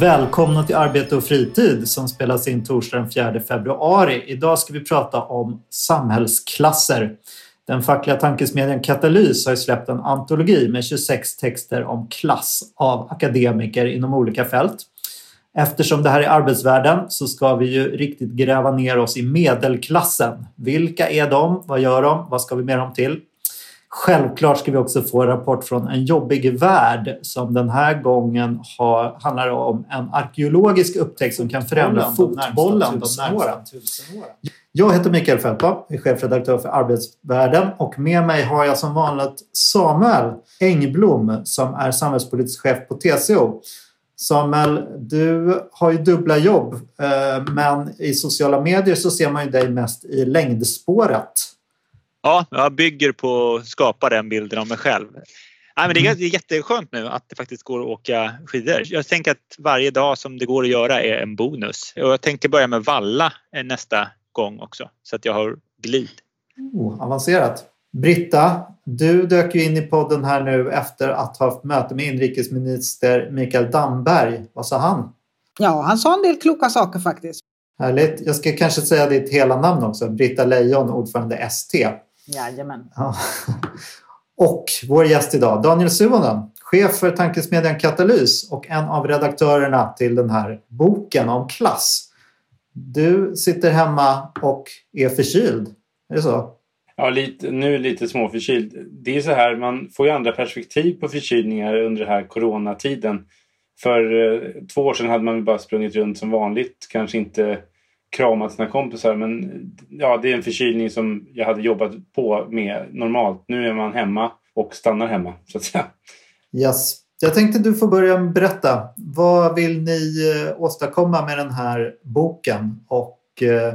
Välkomna till Arbete och fritid som spelas in torsdag den 4 februari. Idag ska vi prata om samhällsklasser. Den fackliga tankesmedjan Katalys har släppt en antologi med 26 texter om klass av akademiker inom olika fält. Eftersom det här är arbetsvärlden så ska vi ju riktigt gräva ner oss i medelklassen. Vilka är de? Vad gör de? Vad ska vi med dem till? Självklart ska vi också få en rapport från En jobbig värld som den här gången har, handlar om en arkeologisk upptäckt som kan förändra fotbollen de närmsta tusen åren. Jag heter Mikael Fältman, är chefredaktör för Arbetsvärlden och med mig har jag som vanligt Samuel Engblom som är samhällspolitisk chef på TCO. Samuel, du har ju dubbla jobb eh, men i sociala medier så ser man ju dig mest i längdspåret. Ja, jag bygger på att skapa den bilden av mig själv. Nej, men det är jätteskönt nu att det faktiskt går att åka skidor. Jag tänker att varje dag som det går att göra är en bonus. Och jag tänker börja med valla nästa gång också så att jag har glid. Oh, avancerat. Britta, du dök ju in i podden här nu efter att ha haft möte med inrikesminister Mikael Damberg. Vad sa han? Ja, han sa en del kloka saker faktiskt. Härligt. Jag ska kanske säga ditt hela namn också. Britta Lejon, ordförande ST. Jajamän. Ja. Och vår gäst idag, Daniel Suonen, chef för tankesmedjan Katalys och en av redaktörerna till den här boken om klass. Du sitter hemma och är förkyld, är det så? Ja, lite, nu är lite småförkyld. Det är så här, man får ju andra perspektiv på förkylningar under den här coronatiden. För eh, två år sedan hade man bara sprungit runt som vanligt, kanske inte kramat sina kompisar. Men ja, det är en förkylning som jag hade jobbat på med normalt. Nu är man hemma och stannar hemma så att säga. Yes. Jag tänkte du får börja berätta. Vad vill ni eh, åstadkomma med den här boken? Och eh,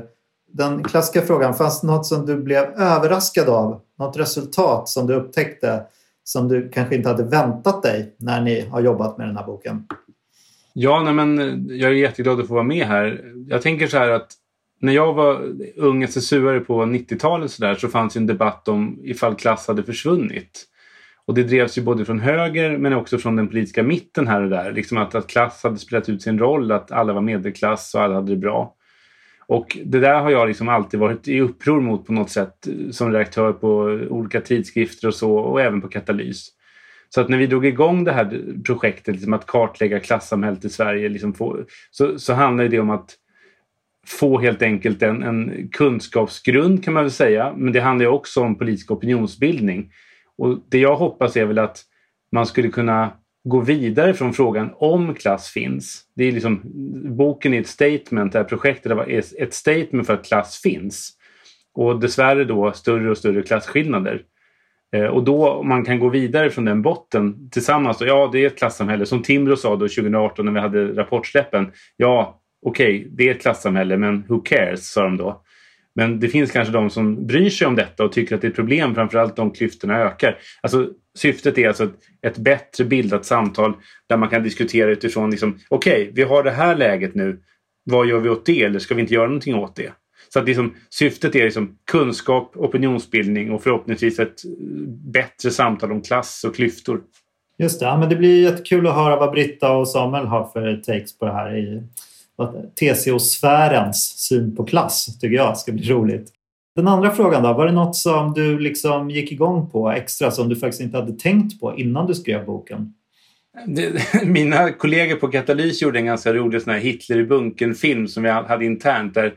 den klassiska frågan, fanns det något som du blev överraskad av? Något resultat som du upptäckte som du kanske inte hade väntat dig när ni har jobbat med den här boken? Ja, nej, men jag är jätteglad att få vara med här. Jag tänker så här att när jag var ung SSU-are på 90-talet så, där, så fanns en debatt om ifall klass hade försvunnit. Och det drevs ju både från höger men också från den politiska mitten här och där. Liksom att, att klass hade spelat ut sin roll, att alla var medelklass och alla hade det bra. Och det där har jag liksom alltid varit i uppror mot på något sätt som redaktör på olika tidskrifter och så och även på Katalys. Så att när vi drog igång det här projektet liksom att kartlägga klassamhället i Sverige liksom få, så, så handlar det om att få helt enkelt en, en, kunskapsgrund kan man väl säga. Men det handlar också om politisk opinionsbildning. Och det jag hoppas är väl att man skulle kunna gå vidare från frågan om klass finns. Det är liksom, boken är ett statement, det här projektet är ett statement för att klass finns. Och dessvärre då större och större klasskillnader. Eh, och då man kan gå vidare från den botten tillsammans. Ja, det är ett klassamhälle. Som Timbro sa då 2018 när vi hade rapportsläppen. Ja, okej, okay, det är ett klassamhälle, men who cares, sa de då. Men det finns kanske de som bryr sig om detta och tycker att det är ett problem, framförallt om klyftorna ökar. Alltså, syftet är alltså ett, ett bättre bildat samtal där man kan diskutera utifrån, liksom, okej, okay, vi har det här läget nu. Vad gör vi åt det eller ska vi inte göra någonting åt det? Så att liksom, syftet är liksom kunskap, opinionsbildning och förhoppningsvis ett bättre samtal om klass och klyftor. Just det, ja, men det blir jättekul att höra vad Britta och Samuel har för takes på det här i TCO-sfärens syn på klass tycker jag ska bli roligt. Den andra frågan då, var det något som du liksom gick igång på extra som du faktiskt inte hade tänkt på innan du skrev boken? Mina kollegor på Katalys gjorde en ganska rolig sån här Hitler i bunkern-film som vi hade internt där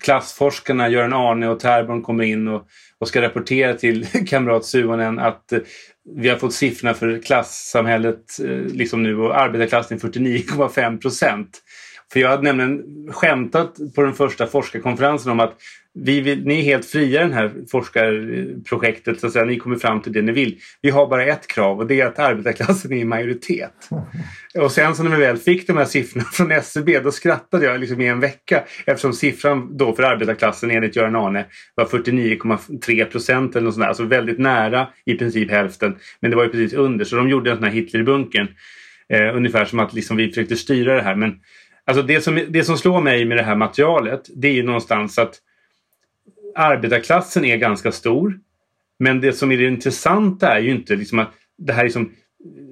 klassforskarna Göran Arne och Terborn kommer in och, och ska rapportera till kamrat Suonen att eh, vi har fått siffrorna för klassamhället eh, liksom nu och arbetarklassen 49,5 procent. För jag hade nämligen skämtat på den första forskarkonferensen om att vi vill, ni är helt fria i det här forskarprojektet. Så att säga. Ni kommer fram till det ni vill. Vi har bara ett krav och det är att arbetarklassen är i majoritet. Och sen så när vi väl fick de här siffrorna från SCB då skrattade jag liksom i en vecka eftersom siffran då för arbetarklassen enligt Göran Arne var 49,3 procent eller något sånt där. Alltså väldigt nära i princip hälften. Men det var ju precis under så de gjorde den här Hitlerbunkern. Eh, ungefär som att liksom vi försökte styra det här. Men alltså det, som, det som slår mig med det här materialet det är ju någonstans att arbetarklassen är ganska stor. Men det som är det intressanta är ju inte liksom att det här liksom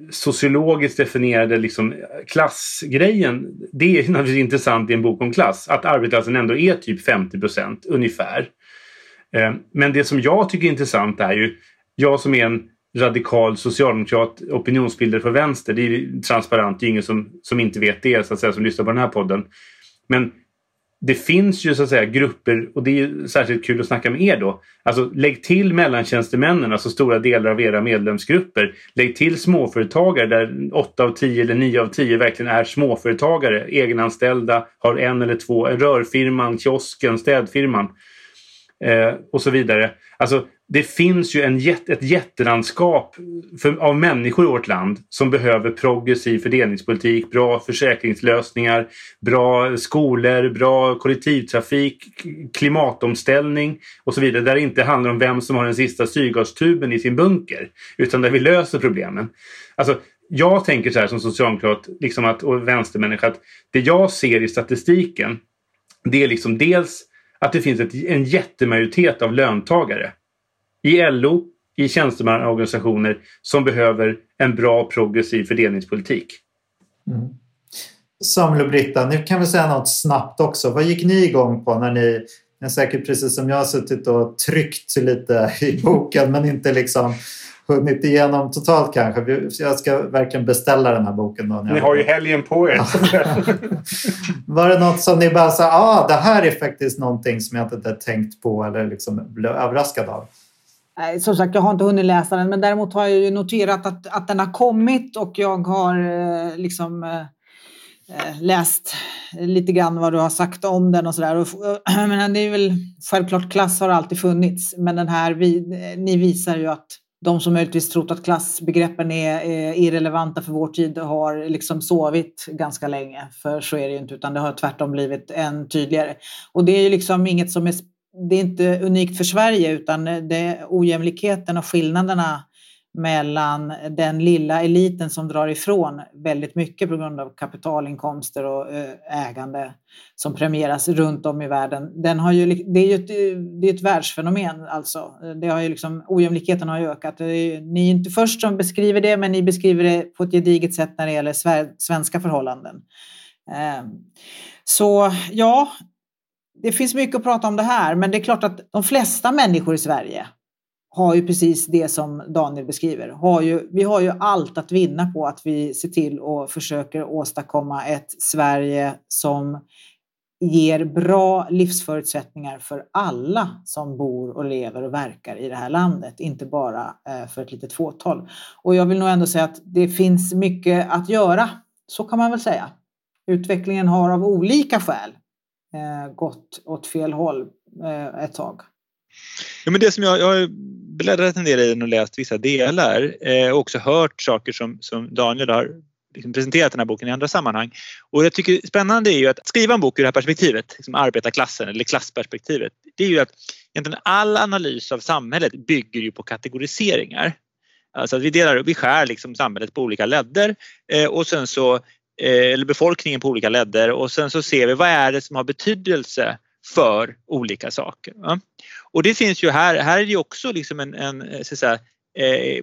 sociologiskt definierade liksom klassgrejen. Det är naturligtvis intressant i en bok om klass. Att arbetarklassen ändå är typ 50 procent ungefär. Eh, men det som jag tycker är intressant är ju jag som är en radikal socialdemokrat opinionsbildare för vänster. Det är transparent, det är ingen som, som inte vet det så att säga, som lyssnar på den här podden. Men det finns ju så att säga grupper och det är ju särskilt kul att snacka med er då. Alltså lägg till mellantjänstemännen, alltså stora delar av era medlemsgrupper. Lägg till småföretagare där 8 av 10 eller 9 av 10 verkligen är småföretagare. Egenanställda, har en eller två, rörfirman, kiosken, städfirman eh, och så vidare. Alltså det finns ju en, ett jättelandskap för, av människor i vårt land som behöver progressiv fördelningspolitik, bra försäkringslösningar, bra skolor, bra kollektivtrafik, klimatomställning och så vidare. Där det inte handlar om vem som har den sista syrgastuben i sin bunker utan där vi löser problemen. Alltså, jag tänker så här som socialdemokrat liksom att, och vänstermänniska att det jag ser i statistiken det är liksom dels att det finns ett, en jättemajoritet av löntagare i LO, i tjänstemannaorganisationer som behöver en bra progressiv fördelningspolitik. Mm. Samuel och Britta, nu kan vi säga något snabbt också. Vad gick ni igång på när ni, ni säkert precis som jag suttit och tryckt lite i boken men inte liksom hunnit igenom totalt kanske. Jag ska verkligen beställa den här boken. Då ni har ju helgen på er. Var det något som ni bara sa, ah, det här är faktiskt någonting som jag inte hade tänkt på eller liksom blev överraskad av? Eh, som sagt, jag har inte hunnit läsa den, men däremot har jag ju noterat att, att den har kommit och jag har eh, liksom eh, läst lite grann vad du har sagt om den och sådär. Men det är väl självklart, klass har alltid funnits, men den här, vi, ni visar ju att de som möjligtvis trott att klassbegreppen är, är irrelevanta för vår tid har liksom sovit ganska länge. För så är det ju inte, utan det har tvärtom blivit än tydligare. Och det är ju liksom inget som är det är inte unikt för Sverige utan det är ojämlikheten och skillnaderna mellan den lilla eliten som drar ifrån väldigt mycket på grund av kapitalinkomster och eh, ägande som premieras runt om i världen. Den har ju, det är ju ett, det är ett världsfenomen alltså. Det har ju liksom, ojämlikheten har ju ökat. Är, ni är inte först som beskriver det men ni beskriver det på ett gediget sätt när det gäller svenska förhållanden. Ehm, så ja, det finns mycket att prata om det här, men det är klart att de flesta människor i Sverige har ju precis det som Daniel beskriver. Har ju, vi har ju allt att vinna på att vi ser till och försöker åstadkomma ett Sverige som ger bra livsförutsättningar för alla som bor och lever och verkar i det här landet, inte bara eh, för ett litet fåtal. Och jag vill nog ändå säga att det finns mycket att göra, så kan man väl säga. Utvecklingen har av olika skäl Eh, gått åt fel håll eh, ett tag. Ja, men det som jag, jag har bläddrat en del i den och läst vissa delar eh, och också hört saker som, som Daniel har liksom presenterat den här boken i andra sammanhang. Och jag tycker spännande är ju att skriva en bok ur det här perspektivet, liksom arbetarklassen eller klassperspektivet. Det är ju att egentligen all analys av samhället bygger ju på kategoriseringar. Alltså att vi, delar, vi skär liksom samhället på olika ledder eh, och sen så Eh, eller befolkningen på olika ledder och sen så ser vi vad är det som har betydelse för olika saker. Och det finns ju här, här är det också liksom en, en eh, så att säga, eh,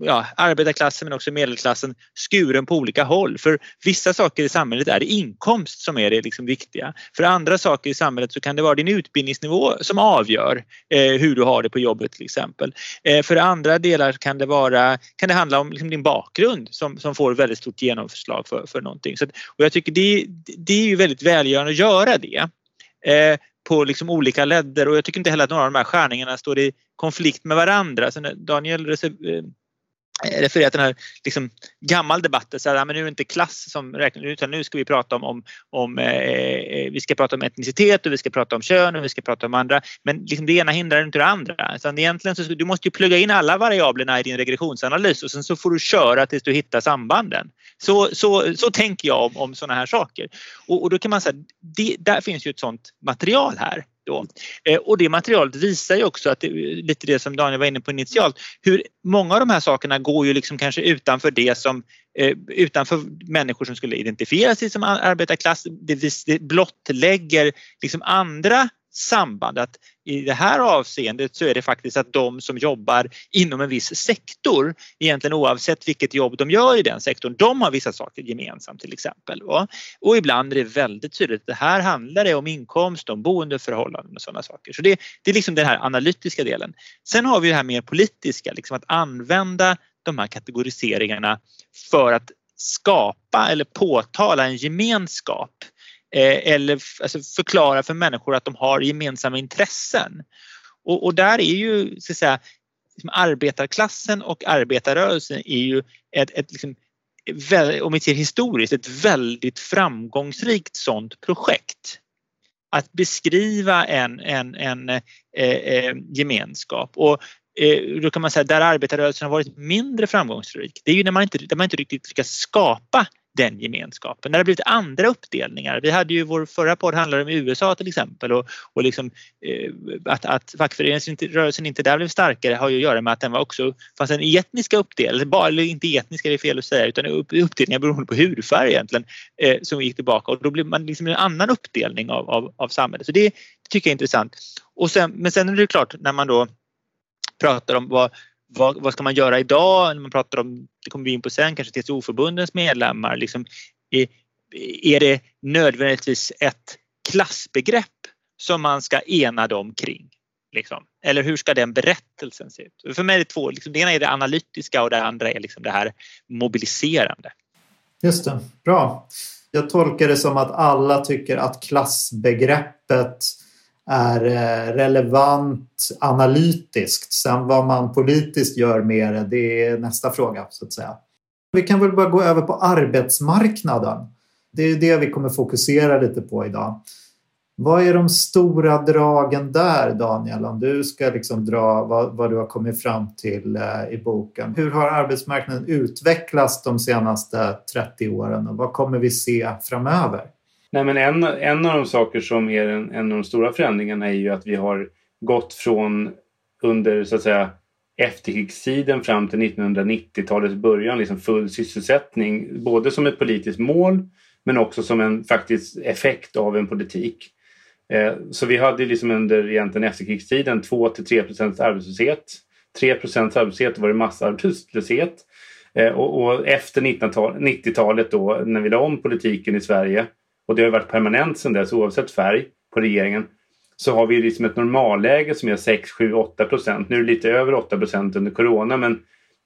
ja, arbetarklassen men också medelklassen skuren på olika håll. För vissa saker i samhället är det inkomst som är det liksom viktiga. För andra saker i samhället så kan det vara din utbildningsnivå som avgör eh, hur du har det på jobbet till exempel. Eh, för andra delar kan det, vara, kan det handla om liksom din bakgrund som, som får väldigt stort genomförslag för, för någonting. Så att, och jag tycker det, det är ju väldigt välgörande att göra det. Eh, på liksom olika ledder och jag tycker inte heller att några av de här skärningarna står i konflikt med varandra. Så när Daniel eh, Eh, refererar till den här liksom, gammal debatten, så här, men nu är det inte klass som räknas utan nu ska vi prata om, om, om eh, eh, vi ska prata om etnicitet och vi ska prata om kön och vi ska prata om andra. Men liksom, det ena hindrar inte det andra. Så egentligen så du måste ju plugga in alla variablerna i din regressionsanalys och sen så får du köra tills du hittar sambanden. Så, så, så tänker jag om, om sådana här saker. Och, och då kan man säga, det, där finns ju ett sådant material här. Då. Eh, och det materialet visar ju också att det, lite det som Daniel var inne på initialt, hur många av de här sakerna går ju liksom kanske utanför det som eh, utanför människor som skulle identifiera sig som arbetarklass. Det, det blottlägger liksom andra samband. Att I det här avseendet så är det faktiskt att de som jobbar inom en viss sektor, egentligen oavsett vilket jobb de gör i den sektorn, de har vissa saker gemensamt till exempel. Och ibland är det väldigt tydligt att det här handlar det om inkomst, om boendeförhållanden och sådana saker. Så det, det är liksom den här analytiska delen. Sen har vi det här mer politiska, liksom att använda de här kategoriseringarna för att skapa eller påtala en gemenskap Eh, Eh, eller alltså förklara för människor att de har gemensamma intressen. Och, och där är ju så att säga, liksom arbetarklassen och arbetarrörelsen är ju ett, ett liksom, om vi ser historiskt, ett väldigt framgångsrikt sådant projekt. Att beskriva en, en, en eh, eh, gemenskap. Och eh, då kan man säga där arbetarrörelsen har varit mindre framgångsrik, det är ju när man inte, när man inte riktigt lyckas skapa den gemenskapen. När det blivit andra uppdelningar. Vi hade ju vår förra podd handlade om USA till exempel och, och liksom, eh, att, att fackföreningsrörelsen inte där blev starkare har ju att göra med att den var också fanns en etniska uppdelning, eller inte etniska det är fel att säga utan uppdelningar beroende på hudfärg egentligen eh, som gick tillbaka och då blev man liksom en annan uppdelning av, av, av samhället. Så det, det tycker jag är intressant. Och sen, men sen är det klart när man då pratar om vad, vad, vad, ska man göra idag när man pratar om, det kommer vi in på sen, kanske TCO-förbundens medlemmar. Liksom, är, är det nödvändigtvis ett klassbegrepp som man ska ena dem kring? Liksom? Eller hur ska den berättelsen se ut? För mig är det två, liksom, det ena är det analytiska och det andra är liksom det här mobiliserande. Just det, bra. Jag tolkar det som att alla tycker att klassbegreppet är eh, relevant analytiskt. Sen vad man politiskt gör med det, det är nästa fråga så att säga. Vi kan väl bara gå över på arbetsmarknaden. Det är det vi kommer fokusera lite på idag. Vad är de stora dragen där Daniel? Om du ska liksom dra vad, vad du har kommit fram till eh, i boken. Hur har arbetsmarknaden utvecklats de senaste 30 åren och vad kommer vi se framöver? Nej, men en, en av de saker som är en, en av de stora förändringarna är ju att vi har gått från under så att säga efterkrigstiden fram till 1990-talets början liksom full sysselsättning. Både som ett politiskt mål men också som en faktisk effekt av en politik. Eh, så vi hade liksom under egentligen efterkrigstiden 2 till 3 procents arbetslöshet. 3 procents arbetslöshet var det massarbetslöshet. Eh, och, och efter 90-talet då när vi la om politiken i Sverige och det har varit permanent sedan dess oavsett färg på regeringen så har vi liksom ett normalläge som är 6, 7, 8 procent. Nu är det lite över 8 procent under corona men,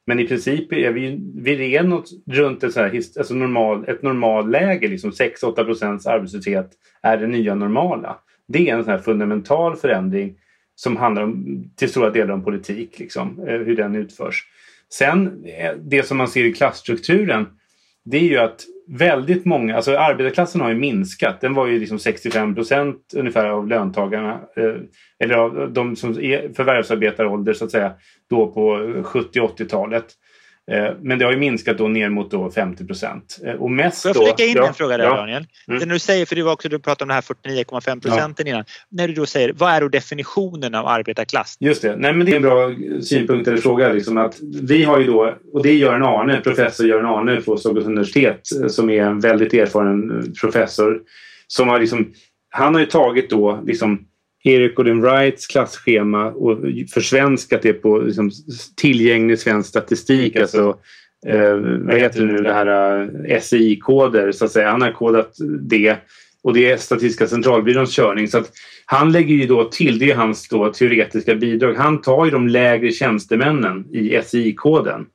men i princip är vi, vi är något runt ett, så här, alltså normal, ett normalläge. Liksom 6-8 procents arbetslöshet är det nya normala. Det är en sån här fundamental förändring som handlar om, till stora delar om politik, liksom, eh, hur den utförs. Sen eh, det som man ser i klassstrukturen det är ju att väldigt många, alltså arbetarklassen har ju minskat. Den var ju liksom 65 procent ungefär av löntagarna, eh, eller av de som är förvärvsarbetarålder så att säga, då på 70-80-talet. Eh, men det har ju minskat då ner mot då 50 procent. Eh, och mest Får jag flika in ja, en fråga där ja. Daniel? Mm. Det när du säger, för det var också du pratade om de här 49,5 procenten ja. innan. När du då säger, vad är då definitionen av arbetarklass? Just det, nej men det är en bra synpunkt eller fråga. Liksom att vi har ju då, och det är Göran Arne, professor Göran Arne på Stockholms universitet eh, som är en väldigt erfaren professor. Som har liksom, han har ju tagit då liksom Erik Olin Wrights klasschema och försvenskat det på liksom, tillgänglig svensk statistik. Alltså, eh, vad heter det nu, det här eh, SI-koder så att säga. Han har kodat det och det är Statistiska centralbyråns körning. Så att han lägger ju då till, det är hans då teoretiska bidrag. Han tar ju de lägre tjänstemännen i SI-koden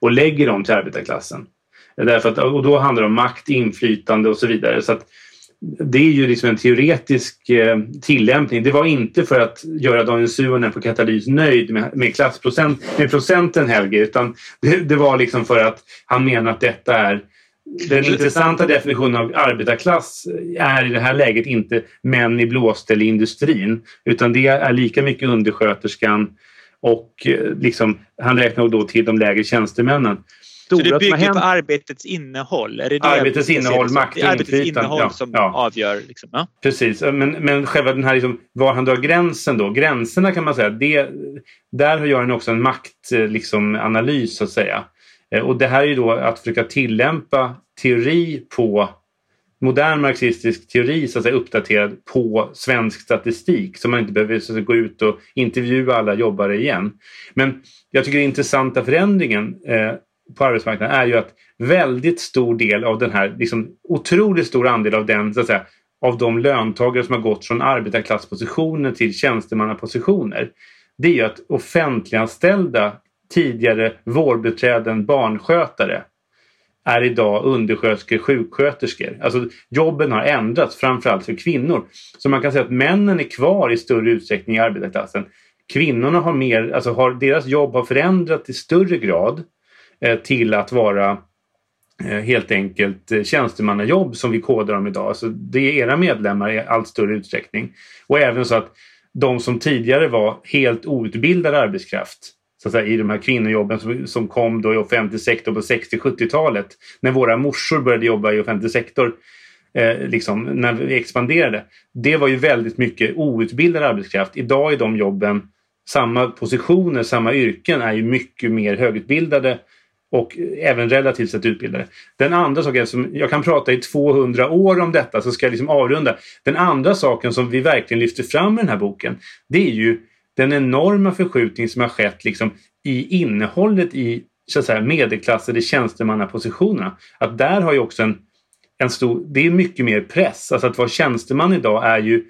och lägger dem till arbetarklassen. Därför att, och då handlar det om makt, inflytande och så vidare. Så att det är ju liksom en teoretisk eh, tillämpning. Det var inte för att göra Daniel Suhonen på Katalys nöjd med, med klassprocent, med procenten Helge, utan det, det, var liksom för att han menar att detta är den intressanta definitionen av arbetarklass är i det här läget inte män i blåställ i industrin utan det är lika mycket undersköterskan och eh, liksom, han räknar då till de lägre tjänstemännen stora Så det bygger på arbetets innehåll? Är det det arbetets innehåll, makt och? Arbetets innehåll ja, som ja. avgör? Liksom, ja. Precis, men, men själva den här liksom, var han drar gränsen då. Gränserna kan man säga, det, där gör han också en maktanalys liksom, så att säga. Eh, och det här är ju då att försöka tillämpa teori på modern marxistisk teori så att säga, uppdaterad på svensk statistik så man inte behöver så att, gå ut och intervjua alla jobbare igen. Men jag tycker den intressanta förändringen eh, på arbetsmarknaden är ju att väldigt stor del av den här, liksom otroligt stor andel av den, så att säga, av de löntagare som har gått från arbetarklasspositioner till tjänstemannapositioner. Det är ju att offentliganställda tidigare vårdbiträden, barnskötare är idag undersköterskor, sjuksköterskor. Alltså jobben har ändrats framförallt för kvinnor. Så man kan säga att männen är kvar i större utsträckning i arbetarklassen. Kvinnorna har mer, alltså har, deras jobb har förändrats i större grad Eh, Eh, till att vara eh, helt enkelt eh, tjänstemannajobb som vi kodar om idag. Så det är era medlemmar i allt större utsträckning. Och även så att de som tidigare var helt outbildad arbetskraft så att säga, i de här kvinnojobben som, som kom då i offentlig sektor på 60-70-talet när våra morsor började jobba i offentlig sektor eh, liksom, när vi expanderade. Det var ju väldigt mycket outbildad arbetskraft. Idag är de jobben samma positioner, samma yrken är ju mycket mer högutbildade och även relativt sett utbildade. Den andra saken, som jag kan prata i 200 år om detta så ska jag liksom avrunda. Den andra saken som vi verkligen lyfter fram i den här boken det är ju den enorma förskjutning som har skett liksom i innehållet i så att säga, medelklassade tjänstemannapositionerna. Att där har ju också en, en stor, det är mycket mer press. Alltså att vara tjänsteman idag är ju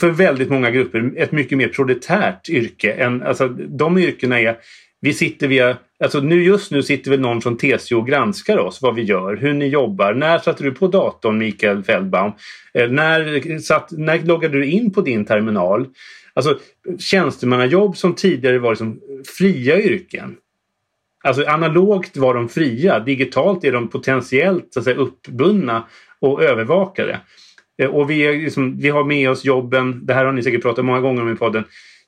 för väldigt många grupper ett mycket mer proletärt yrke. Än, alltså, de yrkena är vi sitter via, alltså nu just nu sitter väl någon från TCO och granskar oss, vad vi gör, hur ni jobbar. När satte du på datorn Mikael Feldbaum? Eh, när, satt, när loggade du in på din terminal? Alltså tjänstemannajobb som tidigare var liksom fria yrken. Alltså analogt var de fria, digitalt är de potentiellt så att säga, uppbundna och övervakade. Eh, och vi, är liksom, vi har med oss jobben, det här har ni säkert pratat många gånger om i podden,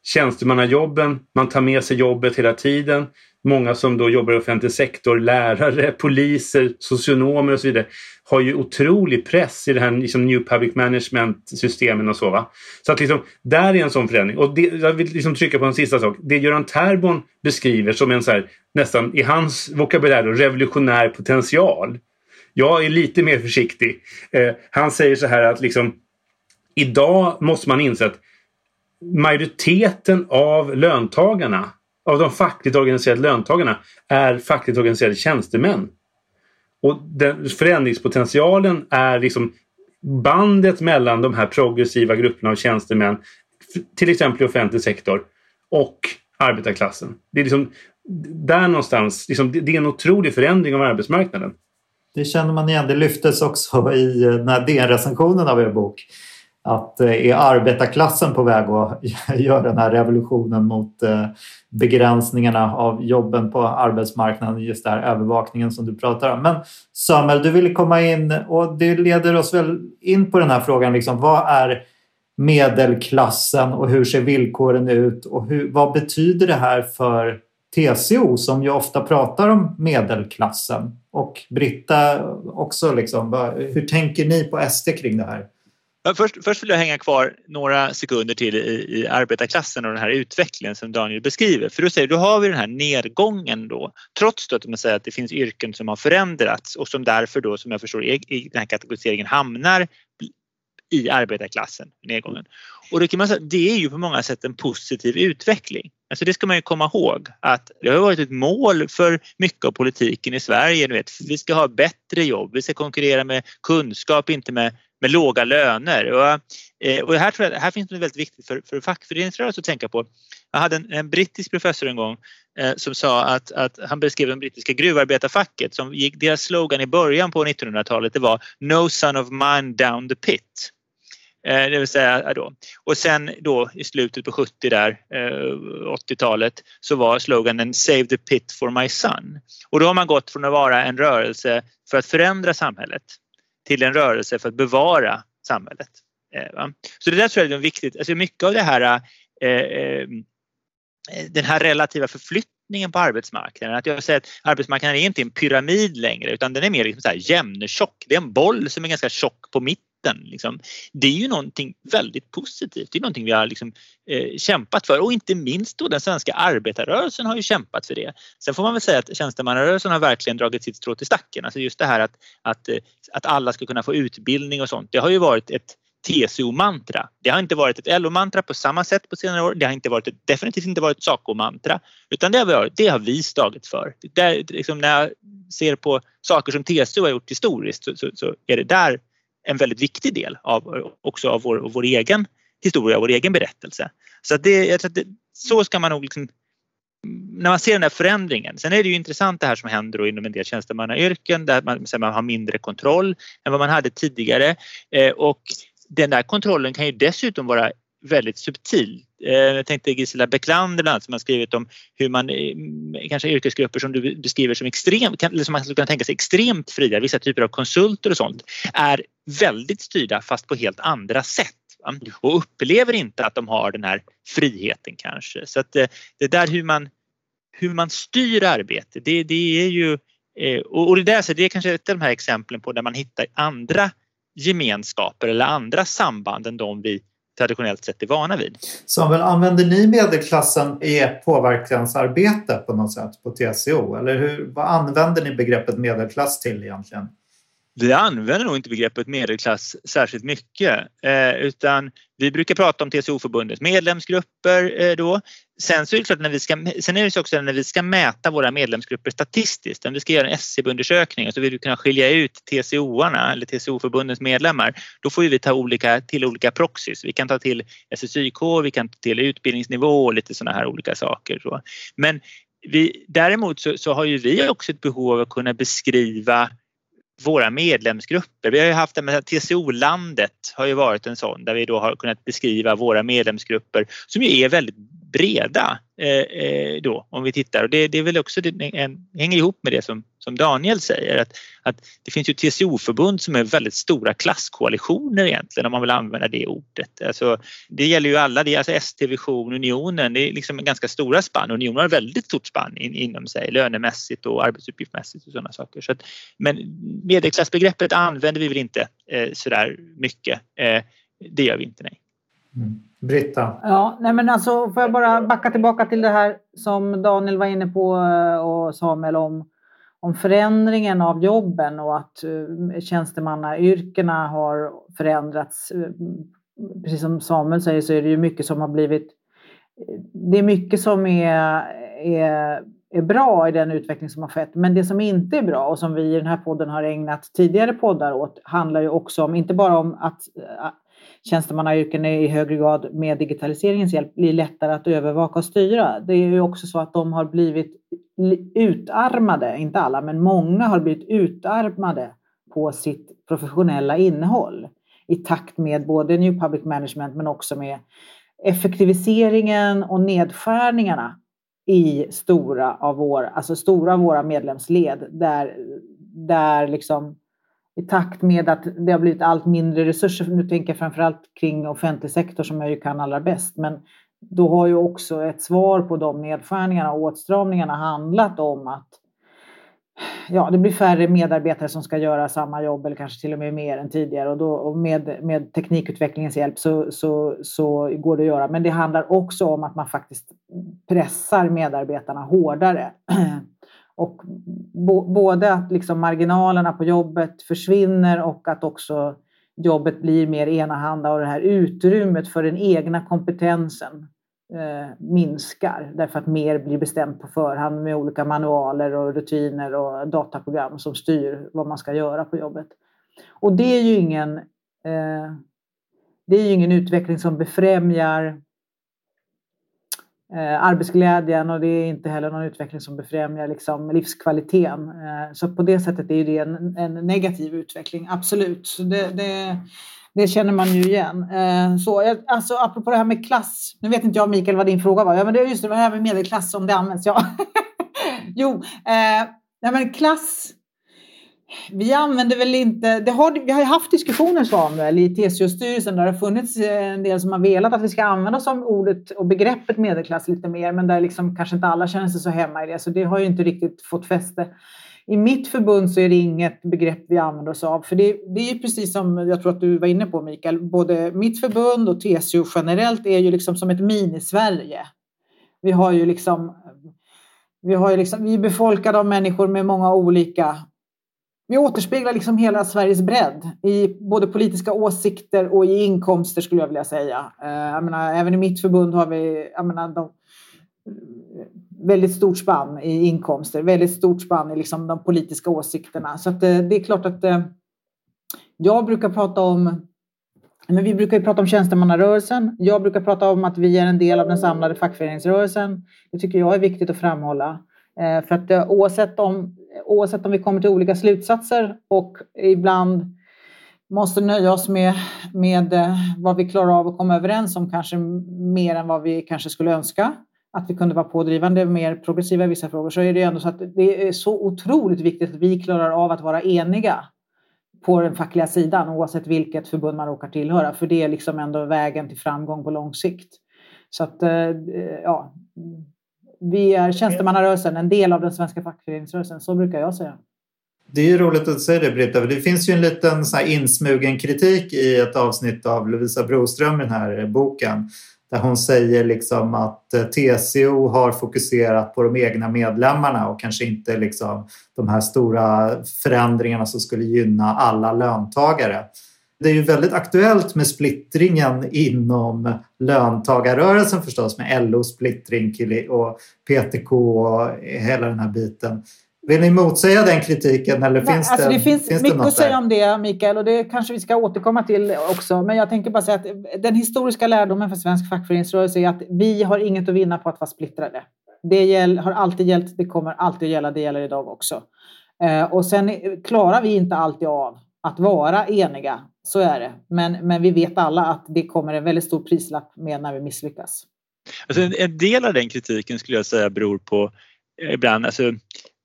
tjänstemannajobben, man tar med sig jobbet hela tiden. Många som då jobbar i offentlig sektor, lärare, poliser, socionomer och så vidare har ju otrolig press i det här liksom, New Public Management-systemen och så. Va? Så att liksom, där är en sån förändring. Och det, jag vill liksom trycka på en sista sak. Det Göran Terborn beskriver som en så här, nästan i hans vokabulär revolutionär potential. Jag är lite mer försiktig. Eh, han säger så här att liksom idag måste man inse att majoriteten av löntagarna, av de fackligt organiserade löntagarna, är fackligt organiserade tjänstemän. Och den förändringspotentialen är liksom bandet mellan de här progressiva grupperna av tjänstemän, till exempel i offentlig sektor, och arbetarklassen. Det är liksom där någonstans, liksom, det är en otrolig förändring av arbetsmarknaden. Det känner man igen. Det lyftes också i eh, den här DN-recensionen av er bok att eh, är arbetarklassen på väg att göra den här revolutionen mot eh, begränsningarna av jobben på arbetsmarknaden, just den här övervakningen som du pratar om. Men Samuel, du ville komma in och det leder oss väl in på den här frågan, liksom, vad är medelklassen och hur ser villkoren ut och hur, vad betyder det här för TCO som ju ofta pratar om medelklassen och Britta också. Liksom, hur tänker ni på SD kring det här? Först, först vill jag hänga kvar några sekunder till i, i arbetarklassen och den här utvecklingen som Daniel beskriver. För då säger då har vi den här nedgången då trots då att man säger att det finns yrken som har förändrats och som därför då som jag förstår i, i den här kategoriseringen hamnar i arbetarklassen, nedgången. Och då kan man säga det är ju på många sätt en positiv utveckling. Alltså det ska man ju komma ihåg att det har varit ett mål för mycket av politiken i Sverige. Du vet, vi ska ha bättre jobb, vi ska konkurrera med kunskap, inte med med låga löner. Och, eh, och här, tror jag, här finns det väldigt viktigt för, för fackföreningsrörelsen att tänka på. Jag hade en, en brittisk professor en gång eh, som sa att, att han beskrev det brittiska gruvarbetarfacket som gick, deras slogan i början på 1900-talet det var No son of mine down the pit. Eh, det vill säga då. Och sen då i slutet på 70 där, eh, 80-talet, så var sloganen Save the pit for my son. Och då har man gått från att vara en rörelse för att förändra samhället till en rörelse för att bevara samhället. Eh, så det där tror jag är viktigt. Alltså mycket av det här eh, eh, den här relativa förflyttningen på arbetsmarknaden. Att jag säger att arbetsmarknaden är inte en pyramid längre utan den är mer liksom så här jämntjock. Det är en boll som är ganska tjock på mitten makten. Liksom. Det är ju någonting väldigt positivt. Det är någonting vi har liksom, eh, kämpat för och inte minst då den svenska arbetarrörelsen har ju kämpat för det. Sen får man väl säga att tjänstemannarörelsen har verkligen dragit sitt strå till stacken. Alltså just det här att, att, eh, att alla ska kunna få utbildning och sånt. Det har ju varit ett TCO-mantra. Det har inte varit ett LO-mantra på samma sätt på senare år. Det har inte varit ett, definitivt inte varit ett SACO-mantra. Utan det har, varit, det har vi slagit för. Där, liksom när jag ser på saker som TCO har gjort historiskt så, så, så är det där en väldigt viktig del av, också av vår, vår egen historia, vår egen berättelse. Så, att det, jag tror att det, så ska man nog liksom, när man ser den här förändringen. Sen är det ju intressant det här som händer inom en del tjänstemannayrken där man, man har mindre kontroll än vad man hade tidigare eh, och den där kontrollen kan ju dessutom vara väldigt subtil. Eh, jag tänkte Gisela Becklander bland annat som har skrivit om hur man eh, kanske yrkesgrupper som du beskriver som extremt, eller som man skulle kunna tänka sig extremt fria, vissa typer av konsulter och sånt, är väldigt styrda fast på helt andra sätt och upplever inte att de har den här friheten kanske. Så att eh, det där hur man, hur man styr arbete, det, det är ju och det, där, så det är kanske ett av de här exemplen på där man hittar andra gemenskaper eller andra samband än de vi traditionellt sett är vana vid. Samuel, använder ni medelklassen i ert påverkansarbete på något sätt på TCO? Eller hur, vad använder ni begreppet medelklass till egentligen? Vi använder nog inte begreppet medelklass särskilt mycket eh, utan vi brukar prata om TCO-förbundets medlemsgrupper eh, då. Sen så är det klart när vi ska, sen är det också när vi ska mäta våra medlemsgrupper statistiskt, när vi ska göra en SCB-undersökning och så vill vi kunna skilja ut TCO-arna eller TCO-förbundens medlemmar, då får vi ta olika, till olika proxys. Vi kan ta till SSYK, vi kan ta till utbildningsnivå och lite sådana här olika saker. Så. Men vi, däremot så, så har ju vi också ett behov av att kunna beskriva våra medlemsgrupper. Vi har ju haft det med TCO-landet har ju varit en sån där vi då har kunnat beskriva våra medlemsgrupper som ju är väldigt breda eh, eh, då om vi tittar och det, det är väl också det en, hänger ihop med det som, som Daniel säger att, att det finns ju TCO-förbund som är väldigt stora klasskoalitioner egentligen om man vill använda det ordet. Alltså, det gäller ju alla, det är alltså ST, Vision, Unionen, det är liksom ganska stora spann. Unionen har väldigt stort spann in, inom sig lönemässigt och arbetsuppgiftsmässigt och sådana saker. Så att, men medelklassbegreppet använder vi väl inte eh, sådär mycket. Eh, det gör vi inte, nej. Mm. Britta? Ja, nej men alltså, får jag bara backa tillbaka till det här som Daniel var inne på eh, och Samuel om, om förändringen av jobben och att eh, tjänstemannayrkena har förändrats. Eh, precis som Samuel säger så är det ju mycket som har blivit... Det är mycket som är, är, är bra i den utveckling som har skett. Men det som inte är bra och som vi i den här podden har ägnat tidigare poddar åt handlar ju också om, inte bara om att tjänstemannayrken i högre grad med digitaliseringens hjälp blir lättare att övervaka och styra. Det är ju också så att de har blivit utarmade, inte alla, men många har blivit utarmade på sitt professionella innehåll i takt med både New Public Management men också med effektiviseringen och nedskärningarna i stora av, vår, alltså stora av våra medlemsled där, där liksom i takt med att det har blivit allt mindre resurser, nu tänker jag framförallt kring offentlig sektor som jag ju kan allra bäst, men då har ju också ett svar på de nedskärningarna och åtstramningarna handlat om att ja, det blir färre medarbetare som ska göra samma jobb eller kanske till och med mer än tidigare och, då, och med, med teknikutvecklingens hjälp så, så, så går det att göra. Men det handlar också om att man faktiskt pressar medarbetarna hårdare. Och både att liksom marginalerna på jobbet försvinner och att också jobbet blir mer enahanda och det här utrymmet för den egna kompetensen eh, minskar därför att mer blir bestämt på förhand med olika manualer och rutiner och dataprogram som styr vad man ska göra på jobbet. Och det är ju ingen Eh, det är ju ingen utveckling som befrämjar eh, arbetsglädjen och det är inte heller någon utveckling som befrämjar liksom, livskvaliteten. Eh, så på det sättet är det en, en negativ utveckling, absolut. Så det, det, det känner man ju igen. Eh, så, eh, alltså, apropå det här med klass, nu vet inte jag Mikael vad din fråga var, ja, men det är just det här med medelklass om det används. Ja. jo, eh, nej, men klass vi använder väl inte, det har, vi har ju haft diskussioner Samuel i TCO-styrelsen där det har funnits eh, en del som har velat att vi ska använda oss av ordet och begreppet medelklass lite mer men där liksom kanske inte alla känner sig så hemma i det så det har ju inte riktigt fått fäste. I mitt förbund så är det inget begrepp vi använder oss av för det, det är ju precis som jag tror att du var inne på Mikael, både mitt förbund och TCO generellt är ju liksom som ett mini-Sverige. Vi har ju liksom vi, har ju liksom, vi är befolkade av människor med många olika vi återspeglar liksom hela Sveriges bredd i både politiska åsikter och i inkomster skulle jag vilja säga. Eh, jag menar, även i mitt förbund har vi jag menar, de, väldigt stort spann i inkomster, väldigt stort spann i liksom de politiska åsikterna. Så att, eh, det är klart att eh, jag brukar prata om men vi brukar ju prata om tjänstemannarörelsen. Jag brukar prata om att vi är en del av den samlade fackföreningsrörelsen. Det tycker jag är viktigt att framhålla. Eh, för att eh, oavsett om oavsett om vi kommer till olika slutsatser och ibland måste nöja oss med, med eh, vad vi klarar av att komma överens om, kanske mer än vad vi kanske skulle önska. Att vi kunde vara pådrivande, mer progressiva i vissa frågor, så är det ändå så att det är så otroligt viktigt att vi klarar av att vara eniga på den fackliga sidan oavsett vilket förbund man råkar tillhöra, för det är liksom ändå vägen till framgång på lång sikt. Så att, ja, vi är tjänstemannarörelsen, en del av den svenska fackföreningsrörelsen. Så brukar jag säga. Det är roligt att du säger det Britta, det finns ju en liten så insmugen kritik i ett avsnitt av Lovisa Broström i den här boken. Där hon säger liksom att eh, TCO har fokuserat på de egna medlemmarna och kanske inte liksom de här stora förändringarna som skulle gynna alla löntagare. Det är ju väldigt aktuellt med splittringen inom löntagarrörelsen förstås med LO-splittring och PTK och hela den här biten. Vill ni motsäga den kritiken eller Nej, finns, alltså det, det finns, finns mycket det att säga där? om det Mikael och det kanske vi ska återkomma till också. Men jag tänker bara säga att den historiska lärdomen för svensk fackföreningsrörelse är att vi har inget att vinna på att vara splittrade. Det har alltid gällt, det kommer alltid att gälla, det gäller idag också. Eh, och sen klarar vi inte alltid av att vara eniga, så är det. Men, men vi vet alla att det kommer en väldigt stor prislapp med när vi misslyckas. Alltså en, en del av den kritiken skulle jag säga beror på eh, ibland alltså,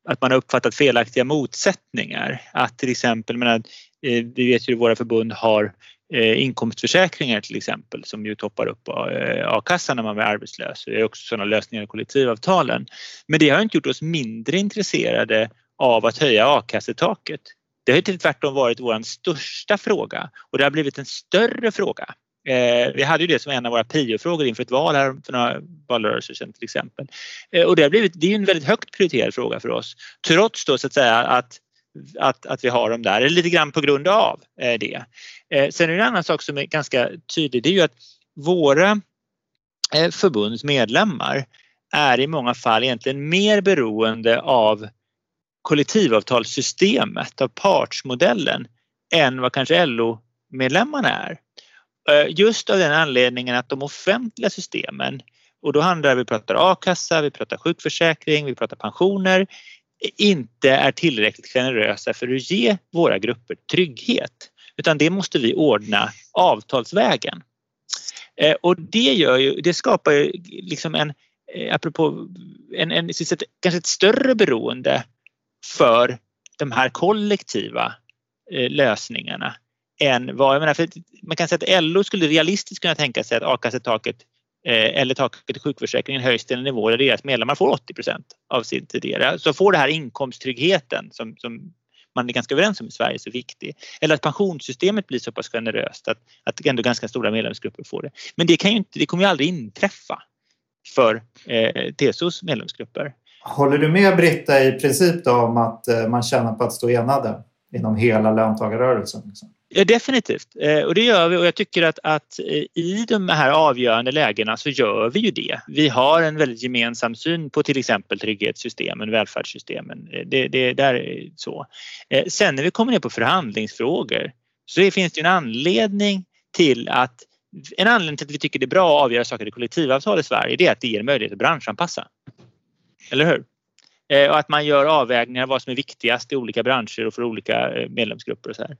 att man har uppfattat felaktiga motsättningar. Att till exempel, menar, eh, vi vet ju att våra förbund har eh, inkomstförsäkringar till exempel som ju toppar upp eh, a-kassan när man är arbetslös. Det är också sådana lösningar i kollektivavtalen. Men det har inte gjort oss mindre intresserade av att höja a-kassetaket. Det har ju tvärtom varit vår största fråga och det har blivit en större fråga. Eh, vi hade ju det som en av våra priofrågor inför ett val här för några valrörelser sedan till exempel. Eh, och det, har blivit, det är en väldigt högt prioriterad fråga för oss. Trots då så att säga att, att, att vi har dem där, eller lite grann på grund av eh, det. Eh, sen är det en annan sak som är ganska tydlig, det är ju att våra eh, förbunds medlemmar är i många fall egentligen mer beroende av kollektivavtalssystemet, av partsmodellen än vad kanske LO-medlemmarna är. Eh, just av den anledningen att de offentliga systemen och då handlar vi pratar a-kassa, vi pratar sjukförsäkring, vi pratar pensioner inte är tillräckligt generösa för att ge våra grupper trygghet utan det måste vi ordna avtalsvägen. Eh, och det, gör ju, det skapar ju liksom en, eh, apropå, en, en, kanske ett större beroende för de här kollektiva eh, lösningarna än vad, jag menar, för man kan säga att LO skulle realistiskt kunna tänka sig att a-kassetaket eh, eller taket i sjukförsäkringen höjs till en nivå där deras medlemmar får 80% av sin tidigare. Så får det här inkomsttryggheten som, som man är ganska överens om i Sverige så viktig. Eller att pensionssystemet blir så pass generöst att, att ändå ganska stora medlemsgrupper får det. Men det, kan ju inte, det kommer ju aldrig inträffa för eh, TCOs medlemsgrupper. Håller du med Britta i princip då om att eh, man tjänar på att stå enade inom hela löntagarrörelsen? Liksom? Ja, definitivt, eh, och det gör vi och jag tycker att, att eh, i de här avgörande lägena så gör vi ju det. Vi har en väldigt gemensam syn på till exempel trygghetssystemen, välfärdssystemen. Det, det där är så. Sen när vi kommer ner på förhandlingsfrågor så finns det en anledning till att en anledning till att vi tycker det är bra att avgöra saker i kollektivavtal i Sverige det är att det ger möjlighet att branschanpassa. Eller hur? Eh, och att man gör avvägningar vad som är viktigast i olika branscher och för olika eh, medlemsgrupper och så här.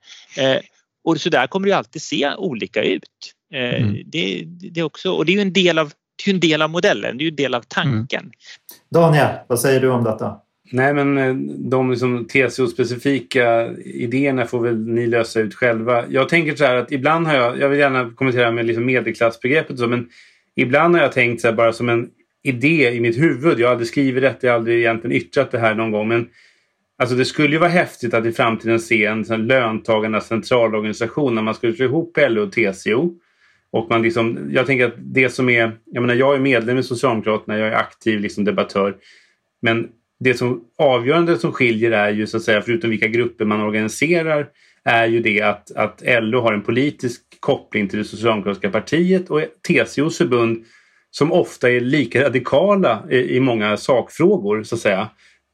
Eh, och så där kommer det alltid se olika ut. Mm. Det, det också, och det är ju en del av, det är en del av modellen, det är ju en del av tanken. Mm. Daniel, vad säger du om detta? Nej, men de liksom TCO-specifika idéerna får väl ni lösa ut själva. Jag tänker så här att ibland har jag, jag vill gärna kommentera med liksom medelklassbegreppet och så, men ibland har jag tänkt så här bara som en idé i mitt huvud. Jag har aldrig skrivit detta, jag har aldrig egentligen yttrat det här någon gång. Men alltså det skulle ju vara häftigt att i framtiden se en sån löntagarnas centralorganisation när man skulle slå ihop LO och TCO. Och man liksom, jag tänker att det som är, jag menar jag är medlem i Socialdemokraterna, jag är aktiv liksom debattör. Men det som avgörande som skiljer är ju så att säga, förutom vilka grupper man organiserar, är ju det att, att LO har en politisk koppling till det socialdemokratiska partiet och TCOs förbund som ofta är lika radikala i, i många sakfrågor så att säga.